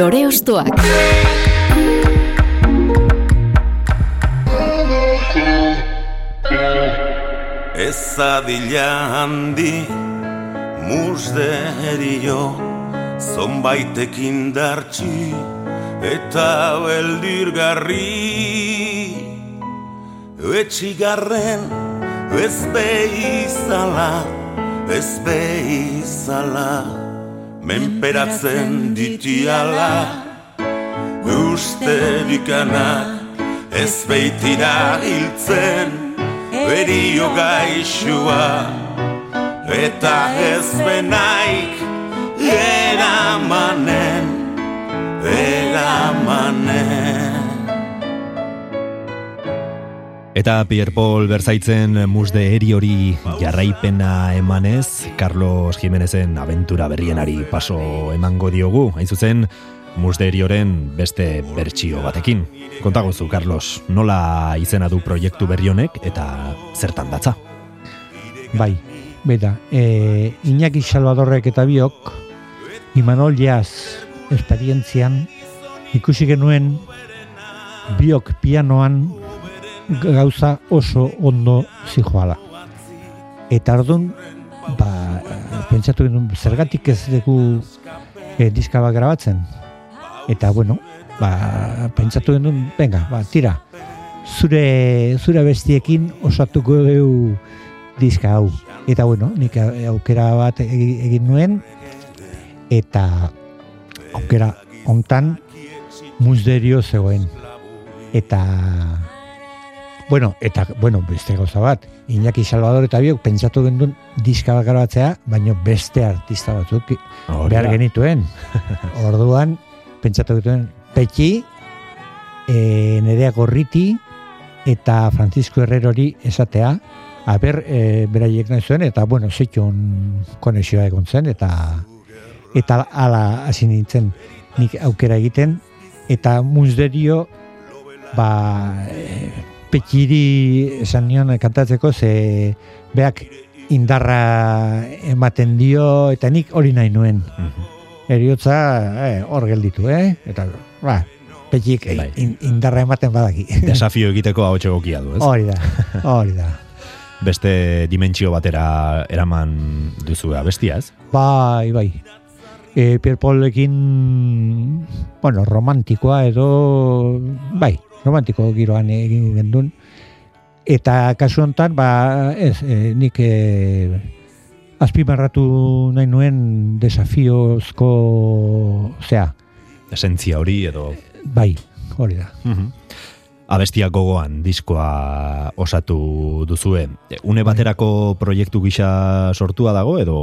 Lore Ostoak. Ez adila handi musderio Zonbaitekin dartxi eta beldirgarri Etxigarren ez behizala, ez behizala Menperatzen ditiala Uste dikanak ez beitira hiltzen Berio gaixua Eta ez benaik Eramanen Eramanen Eta Pierre Paul berzaitzen musde eri hori jarraipena emanez, Carlos Jimenezen aventura berrienari paso emango diogu, hain zuzen, musde eri horren beste bertsio batekin. Kontagozu, Carlos, nola izena du proiektu berri honek eta zertan datza? Bai, beda, e, Iñaki Salvadorrek eta biok, Imanol Jaz esperientzian, ikusi genuen biok pianoan gauza oso ondo zijoala. Eta ardun, ba, pentsatu genuen, zergatik ez dugu e, diska bat grabatzen. Eta, bueno, ba, pentsatu genuen, venga, ba, tira, zure, zure bestiekin osatuko dugu diska hau. Eta, bueno, nik aukera bat egi- egin nuen, eta aukera hontan musderio zegoen. Eta Bueno, eta, bueno, beste gauza bat, Iñaki Salvador eta biok pentsatu gendun diska bat grabatzea, baino beste artista batzuk Hori behar genituen. Orduan, pentsatu genituen Petxi, e, Nerea Gorriti eta Francisco Herrerori esatea, aber, e, beraiek nahi zuen, eta, bueno, zeitun konexioa egon zen, eta eta ala hasi nintzen nik aukera egiten, eta musderio, ba, e, petxiri esan nion kantatzeko, ze beak indarra ematen dio, eta nik hori nahi nuen. Mhm. Eriotza eh, hor gelditu, eh? Eta, ba, petxik eh, Bai. in, indarra ematen badaki. Desafio egiteko hau egokia du, ez? Hori da, hori da. Beste dimentsio batera eraman duzu bestia, ez? Bai, bai. E, Pierre Paulekin, bueno, romantikoa edo, bai, romantiko giroan egin gendun. Eta kasu honetan, ba, ez, e, nik e, azpimarratu nahi nuen desafiozko, zea, Esentzia hori edo... bai, hori da. Mhm. Abestia gogoan diskoa osatu duzue. Une baterako proiektu gisa sortua dago edo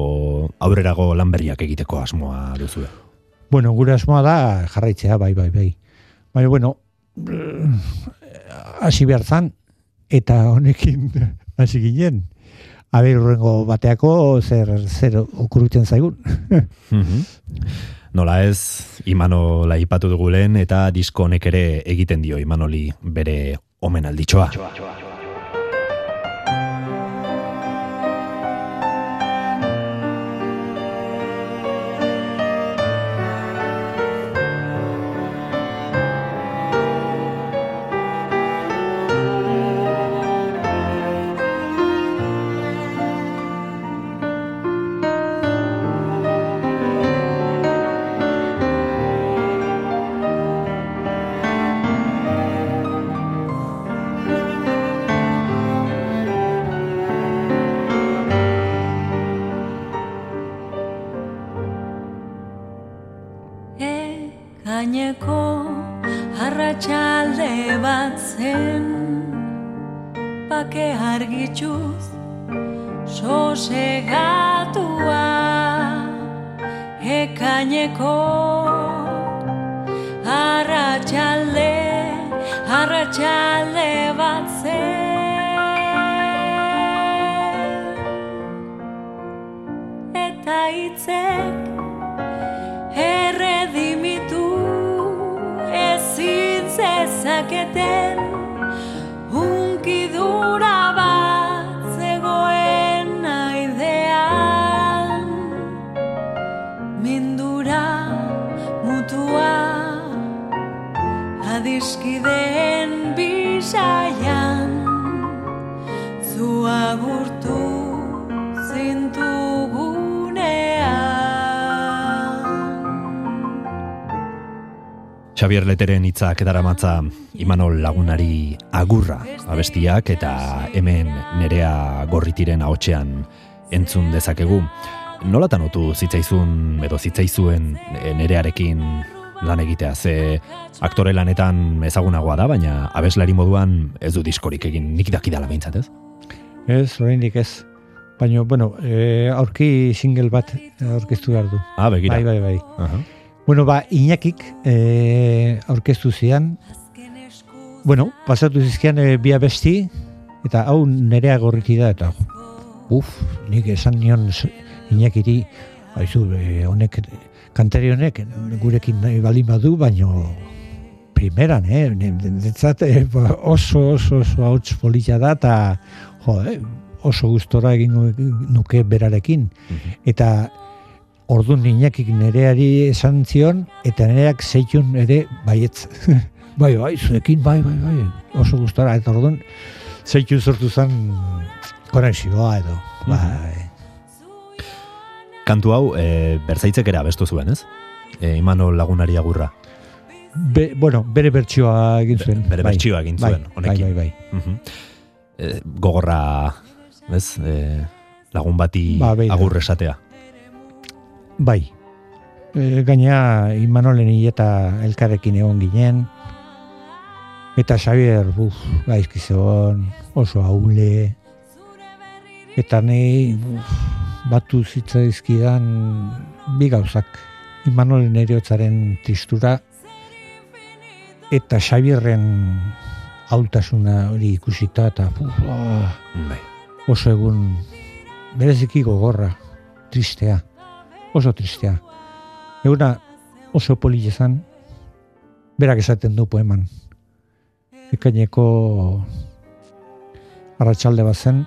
aurrerago lan berriak egiteko asmoa duzue? Bueno, gure asmoa da jarraitzea, bai, bai, bai. Baina, bueno, hasi behar zan, eta honekin hasi ginen. Aber, urrengo bateako zer, zer okurritzen zaigun. Mhm. Nola ez, Imanola ipatu dugu lehen eta disko honek ere egiten dio Imanoli bere omenalditxoa. bat zintugunean Xavier Leteren hitzak edaramatza Imanol lagunari agurra abestiak eta hemen nerea gorritiren ahotsean entzun dezakegu. Nolatan otu zitzaizun edo zitzaizuen e, nerearekin lan egitea ze aktore lanetan ezagunagoa da, baina abeslari moduan ez du diskorik egin nik dakidala behintzat ez? Ez, oraindik ez. Baina, bueno, e, aurki single bat aurkeztu behar du. Ah, begira. Bai, bai, bai. Aha. Bueno, ba, Iñakik e, aurkeztu zian. Bueno, pasatu zizkian e, bi abesti, eta hau nerea gorriti da, eta uf, nik esan nion Iñakiri, haizu, e, honek, kantari honek, gurekin nahi baldin badu, baino primeran, eh? Netzat, eh, ba, oso, oso, oso hauts polita da, eta jo, eh, oso gustora egin nuke berarekin. Eta ordun Iñakik nereari esan zion, eta nereak zeitun ere baietz. bai, bai, zuekin, bai, bai, bai, oso gustora, eta ordun zeitun sortu zen konexioa edo, bai. Kantu hau e, bertzaitzek ere abestu zuen, ez? E, Imanol lagunari agurra. Be, bueno, bere bertsioa egin zuen. Bere bai. bertsioa egin Bai, zuen, honekin. Bai, bai, bai. Mhm. E, gogorra, ez? E, lagun bati Ba, beira. agur esatea. Bai. E, gainea, Imanolen eta elkarrekin egon ginen. Eta Xavier, buf, gaizki zegoen, oso haule. Eta nei, uf, batu zitzaizkidan bi gauzak. Imanolen eriotzaren tristura eta Xavierren haultasuna hori ikusita eta uf, ah, Bai. oso egun bereziki gogorra, tristea, oso tristea. Eguna oso polile zan, berak esaten du poeman. Ekaineko arratsalde bat zen,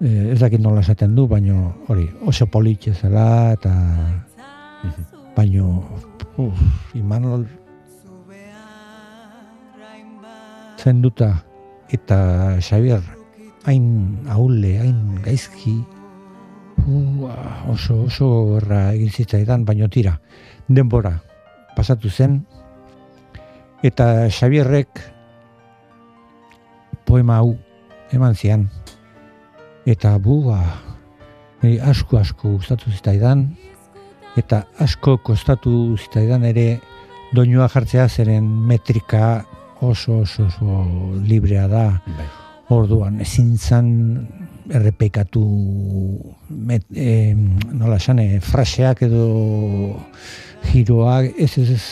eh, ez dakit nola esaten du, baino hori, oso politxe zela, eta Mhm. baino, uf, Imanol zenduta eta Xavier hain ahule, hain gaizki oso oso erra egin zitzaidan, baino tira denbora pasatu zen. Eta Xavierrek poema hau eman zian. Eta bua niri asko asko gustatu zitzaidan. Eta asko kostatu zitzaidan ere doinua jartzea zeren metrika oso oso oso librea da. Bai. orduan ezin zan errepekatu met, eh, nola esan, eh, fraseak edo giroak ez ez ez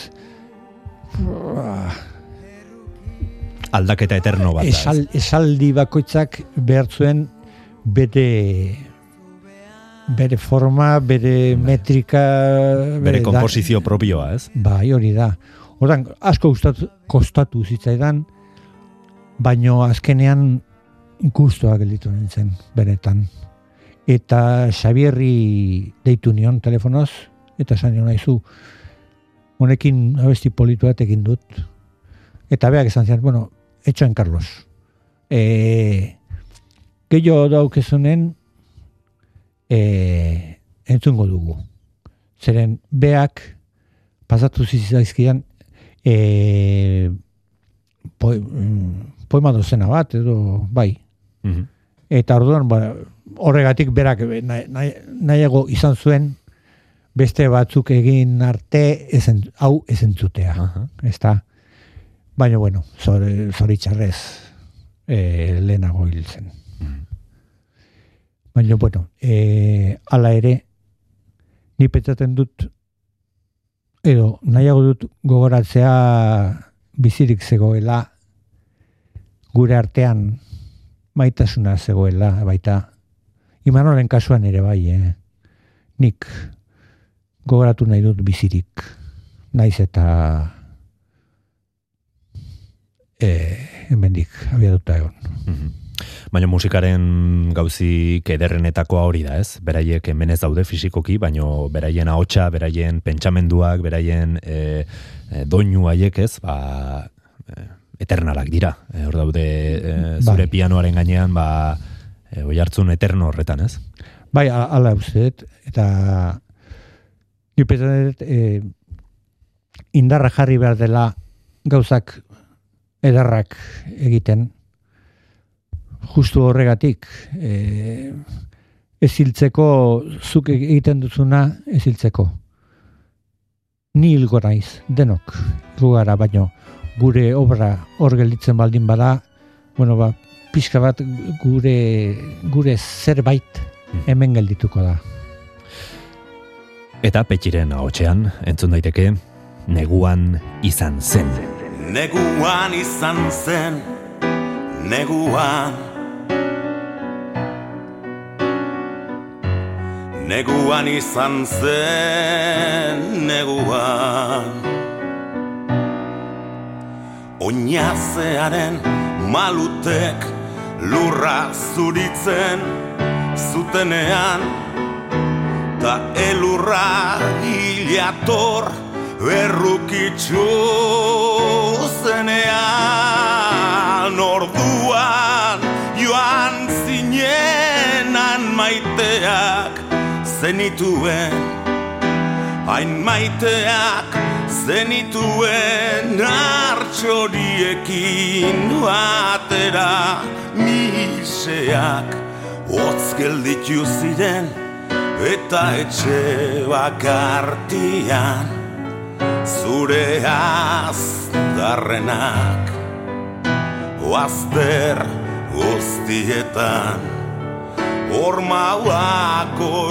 Aldaketa eterno bat da. esal, esaldi bakoitzak behar zuen bere bere forma, bere metrika Bere da- komposizio propioa, ez? Bai, hori da. Hortan, asko gustatu, kostatu zitzaidan, baino azkenean gustoa gelditu nintzen, benetan. Eta Xabierri deitu nion telefonoz, eta esan nion naizu, honekin abesti politu egin dut. Eta beak esan zian, bueno, etxoen Carlos. E, gehiago daukezunen, e, entzungo dugu. Zeren beak pasatu zitzaizkidan e, po, mm, poema dozena bat, edo bai. Mhm. Eta orduan, ba, horregatik berak nahi, nahi, nahiago izan zuen beste batzuk egin arte ezen, hau ezentzutea. Aha. Ezta? Baina, bueno, zoritxarrez e, lehenago hil zen. Baina, bueno, e, ala ere, ni petzaten dut, edo nahiago dut gogoratzea bizirik zegoela, gure artean maitasuna zegoela, baita, imanoren kasuan ere bai, eh? nik gogoratu nahi dut bizirik, naiz eta eh, hemendik abiatuta egon. Mhm. Baina musikaren gauzi ederrenetako hori da, ez? Beraiek hemen ez daude fisikoki, baino beraien ahotsa, beraien pentsamenduak, beraien e, e, doinu haiek, ez? Ba, e, eternalak dira. E, hor daude e, zure bai. pianoaren gainean, ba, e, oi hartzun eterno horretan, ez? Bai, ala usteet, eta nipetan e, indarra jarri behar dela gauzak edarrak egiten, justu horregatik, e, eziltzeko, zuk egiten duzuna eziltzeko. Ni hilgo naiz, denok, lugara baino, gure obra hor gelditzen baldin bada, bueno, ba, pixka bat gure, gure zerbait hmm. hemen geldituko da. Eta petxiren ahotxean, entzun daiteke, neguan izan zen. Neguan izan zen, neguan Neguan izan zen, neguan Oinazearen malutek lurra zuritzen zutenean Ta elurra hilator berrukitzu zenean. Orduan joan zinenan maiteak zenituen hain maiteak zenituen hartxoriekin batera miseak hotz gelditu ziren eta etxe bakartian zure azdarrenak oazter guztietan Horma wako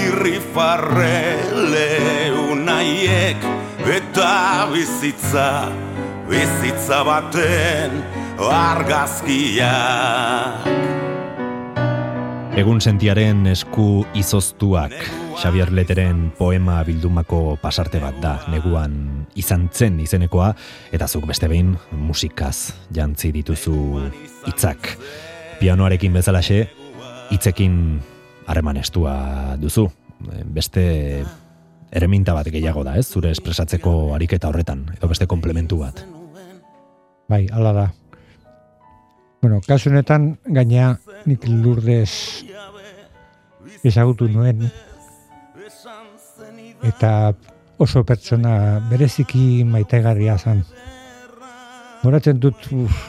Irrifarre leunaiek Eta bizitza, bizitza baten argazkiak Egun sentiaren esku izoztuak Xavier Leteren poema bildumako pasarte bat da, neguan izan zen izenekoa, eta zuk beste behin musikaz jantzi dituzu hitzak. Pianoarekin bezalaxe, hitzekin harreman estua duzu. Beste ereminta bat gehiago da, ez? Zure espresatzeko ariketa horretan, edo beste komplementu bat. Bai, ala da. Bueno, kasu honetan gainea nik lurdez ezagutu nuen eta oso pertsona bereziki maitegarria zen. Horatzen dut uf,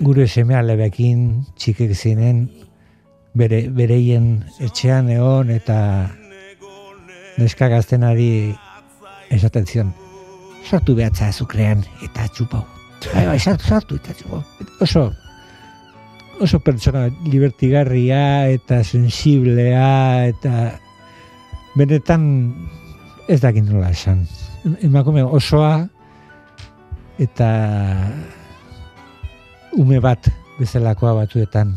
gure semea lebekin txikek zinen bere, bereien etxean egon eta neska gaztenari esaten zion sartu behatza azukrean eta txupau. Bai, bai, sartu, sartu eta txupau. Oso, oso pertsona libertigarria eta sensiblea eta benetan ez dakit nola esan. Emakume osoa eta ume bat bezalakoa batuetan.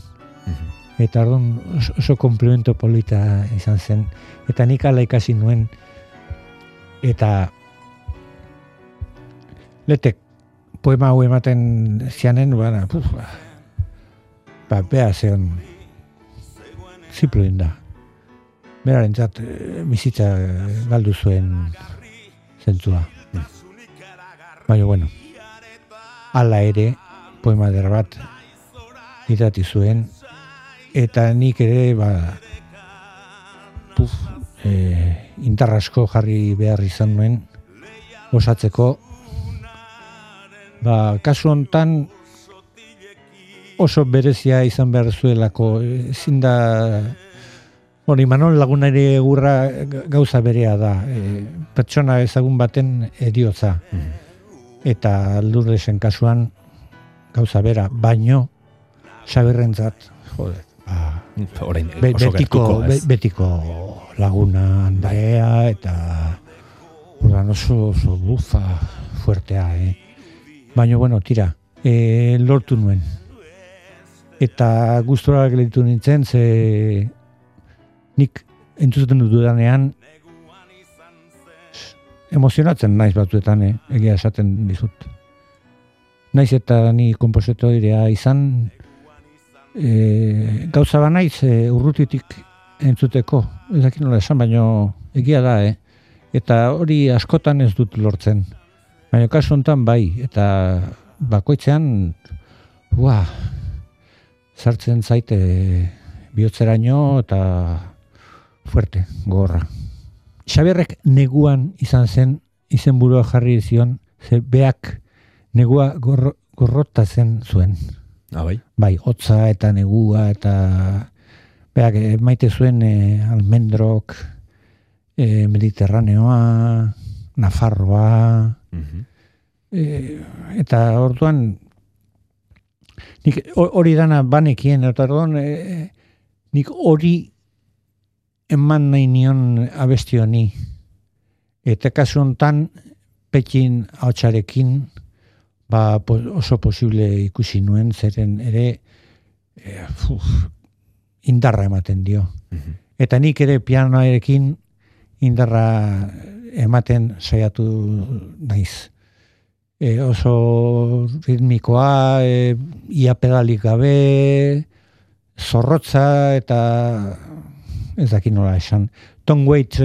Eta orduan oso komplemento polita izan zen. Eta nik ala ikasi nuen. Eta letek poema hau ematen zianen, bana, puf, ba, ba, beha zeon ziploin da beraren zat, eh, bizitza galdu zuen zentzua. Baina, bueno, ala ere, poema der bat, idati zuen, eta nik ere, ba, puf, e, intarrasko jarri behar izan nuen, osatzeko, ba, kasu hontan, oso berezia izan behar zuelako, ezin da Hori, Manol lagunari egurra gauza berea da. E, pertsona ezagun baten ediotza. Eta lurdesen kasuan gauza bera, baino sabirrentzat, jode, Orain, be, betiko, gertuko, betiko laguna andrea eta ordan oso, oso bufa fuertea, eh? Baina, bueno, tira, e, lortu nuen. Eta gustora gelditu nintzen, ze nik entzuten dut dudanean emozionatzen naiz batzuetan, eh? egia esaten dizut. Naiz eta ni kompositorea izan, e, gauza ba naiz e, urrutitik entzuteko, ez dakit nola esan, baino egia da, eh? Eta hori askotan ez dut lortzen. Baina kasu honetan bai, eta bakoitzean, ua, sartzen zaite bihotzeraino eta fuerte, gogorra. Xabierrek neguan izan zen, izenburua jarri zion, ze beak negua gorro, gorrotatzen zuen. Ah, bai? Bai, hotza eta negua eta beak eh, maite zuen eh, almendrok, eh, mediterraneoa, Nafarroa, Mhm. eh, eta orduan nik ho- hori dana banekien, eta orduan eh, nik hori eman nahi nion abesti honi. Eta kasu hontan pekin hautsarekin ba, oso posible ikusi nuen, zeren ere eh, uf, indarra ematen dio. Mhm. Eta nik ere pianoarekin indarra ematen saiatu naiz. E, oso ritmikoa, e, ia pedalik gabe, zorrotza eta ez dakit nola esan. Tom Waits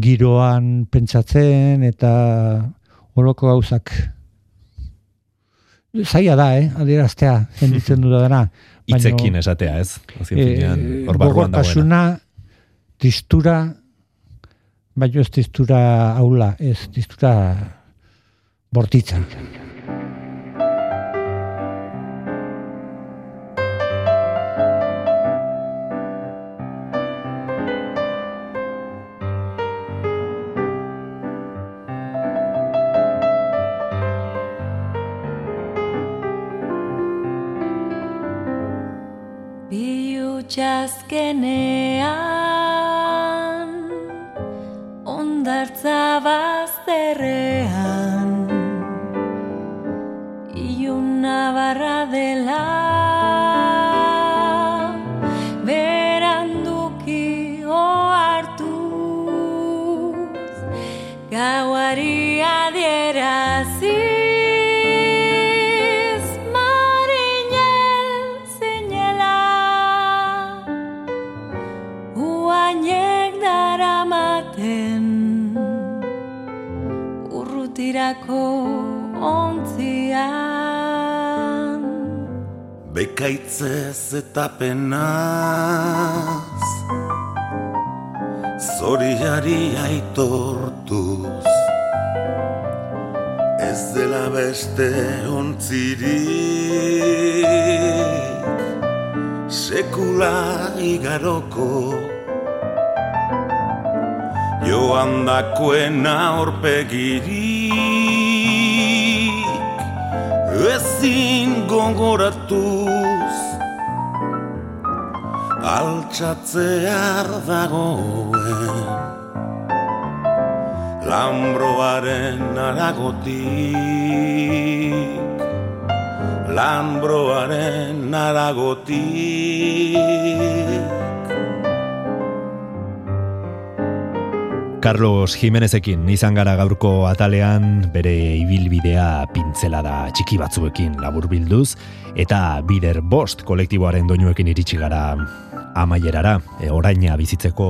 giroan pentsatzen eta holoko gauzak zaila da, eh, adieraztea, zenditzen dudana. Baino- Hitzekin esatea, ez? Azken finean, Eh, hor barruan dagoena. tristura, baino ez tristura aula, ez tristura bortitza. name. Urrutirako ontzian Bekaitzez eta penaz Zoriari aitortuz. Ez dela beste ontzirik Sekula igaroko. Joan dakoen aurpegirik ezin gogoratuz. Altxatzear dagoen. Lambroaren aragotik Lambroaren aragotik Carlos Jimenezekin izan gara gaurko atalean bere ibilbidea pintzelada txiki batzuekin laburbilduz eta bider bost kolektiboaren doinuekin iritsi gara amaierara, e, oraina bizitzeko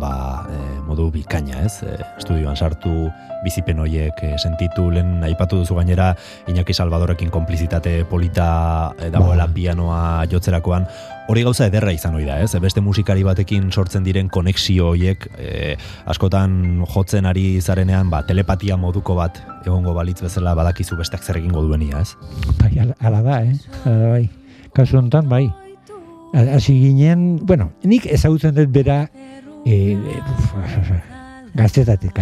ba, e, modu bikaina, ez? E, estudioan sartu bizipen hoiek e, sentitu lehen aipatu duzu gainera Iñaki Salvadorekin konplizitate polita e, dagoela Ba. pianoa jotzerakoan hori gauza ederra izan hori da, ez? Beste musikari batekin sortzen diren konexio hoiek e, askotan jotzen ari zarenean ba, telepatia moduko bat egongo balitz bezala badakizu besteak zer egingo duenia, ez? Bai, ala, da, eh? Ala bai. Kasu honetan, bai. hasi ginen, bueno, nik ezagutzen dut bera e, e, gaztetatik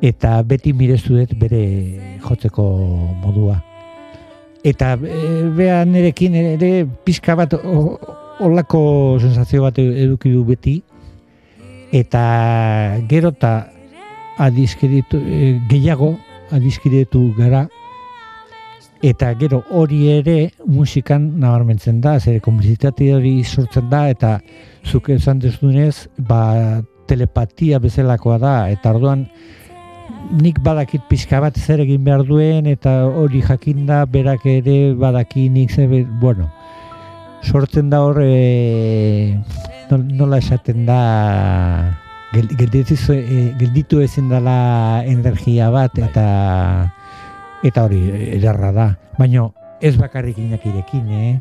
Eta beti mirezu dut bere jotzeko modua. Eta e, beha nerekin ere pixka bat o- olako sensazio bat eduki du beti. Eta gero eta adizkiritu, e, gehiago adizkiritu gara eta gero hori ere musikan nabarmentzen da, zer komplizitate hori sortzen da, eta zuk esan dezunez, ba, telepatia bezalakoa da, eta orduan nik badakit pixka bat zer egin behar duen, eta hori jakinda berak ere badaki nik zer, bueno, sortzen da hor, e, nol- nola esaten da, gel- gelditu, e, gelditu ezin dela energia bat, eta eta hori ederra da. Baina ez bakarrik inakirekin, eh?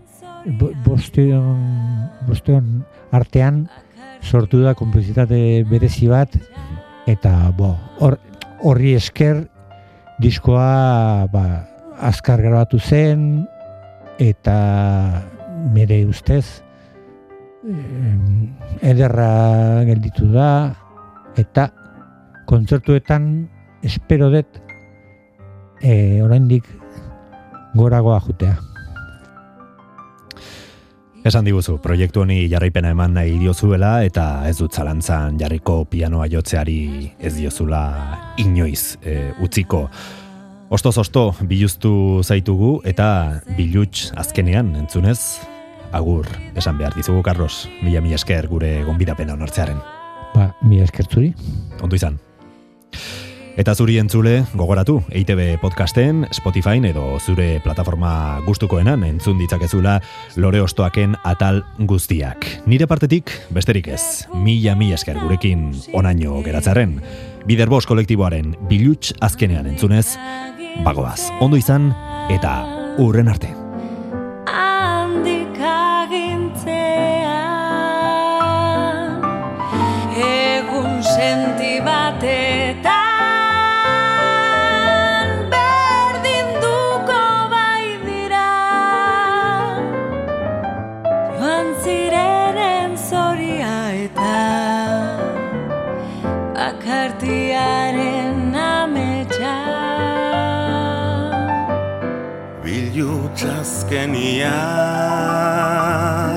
Bo- Bosteon, bosteon artean sortu da komplizitate berezi bat, eta bo, hor, horri esker diskoa ba, azkar grabatu zen, eta mere ustez ederra gelditu da, eta kontzertuetan espero dut e, oraindik goragoa jutea. Esan diguzu, proiektu honi jarraipena eman nahi diozuela eta ez dut zalantzan jarriko pianoa jotzeari ez diozula inoiz e, utziko. Ostoz osto biluztu zaitugu eta biluts azkenean entzunez, agur esan behar dizugu, Carlos, mila mila esker gure gonbidapena onartzearen. Ba, mi eskertzuri. Ondo izan. Eta zuri entzule, gogoratu, EITB podcasten, Spotify edo zure plataforma gustukoenan entzun ditzakezula lore ostoaken atal guztiak. Nire partetik, besterik ez, mila mila esker gurekin onaino geratzaren, biderbos kolektiboaren biluts azkenean entzunez, bagoaz, ondo izan eta urren arte. Bilutxazkenean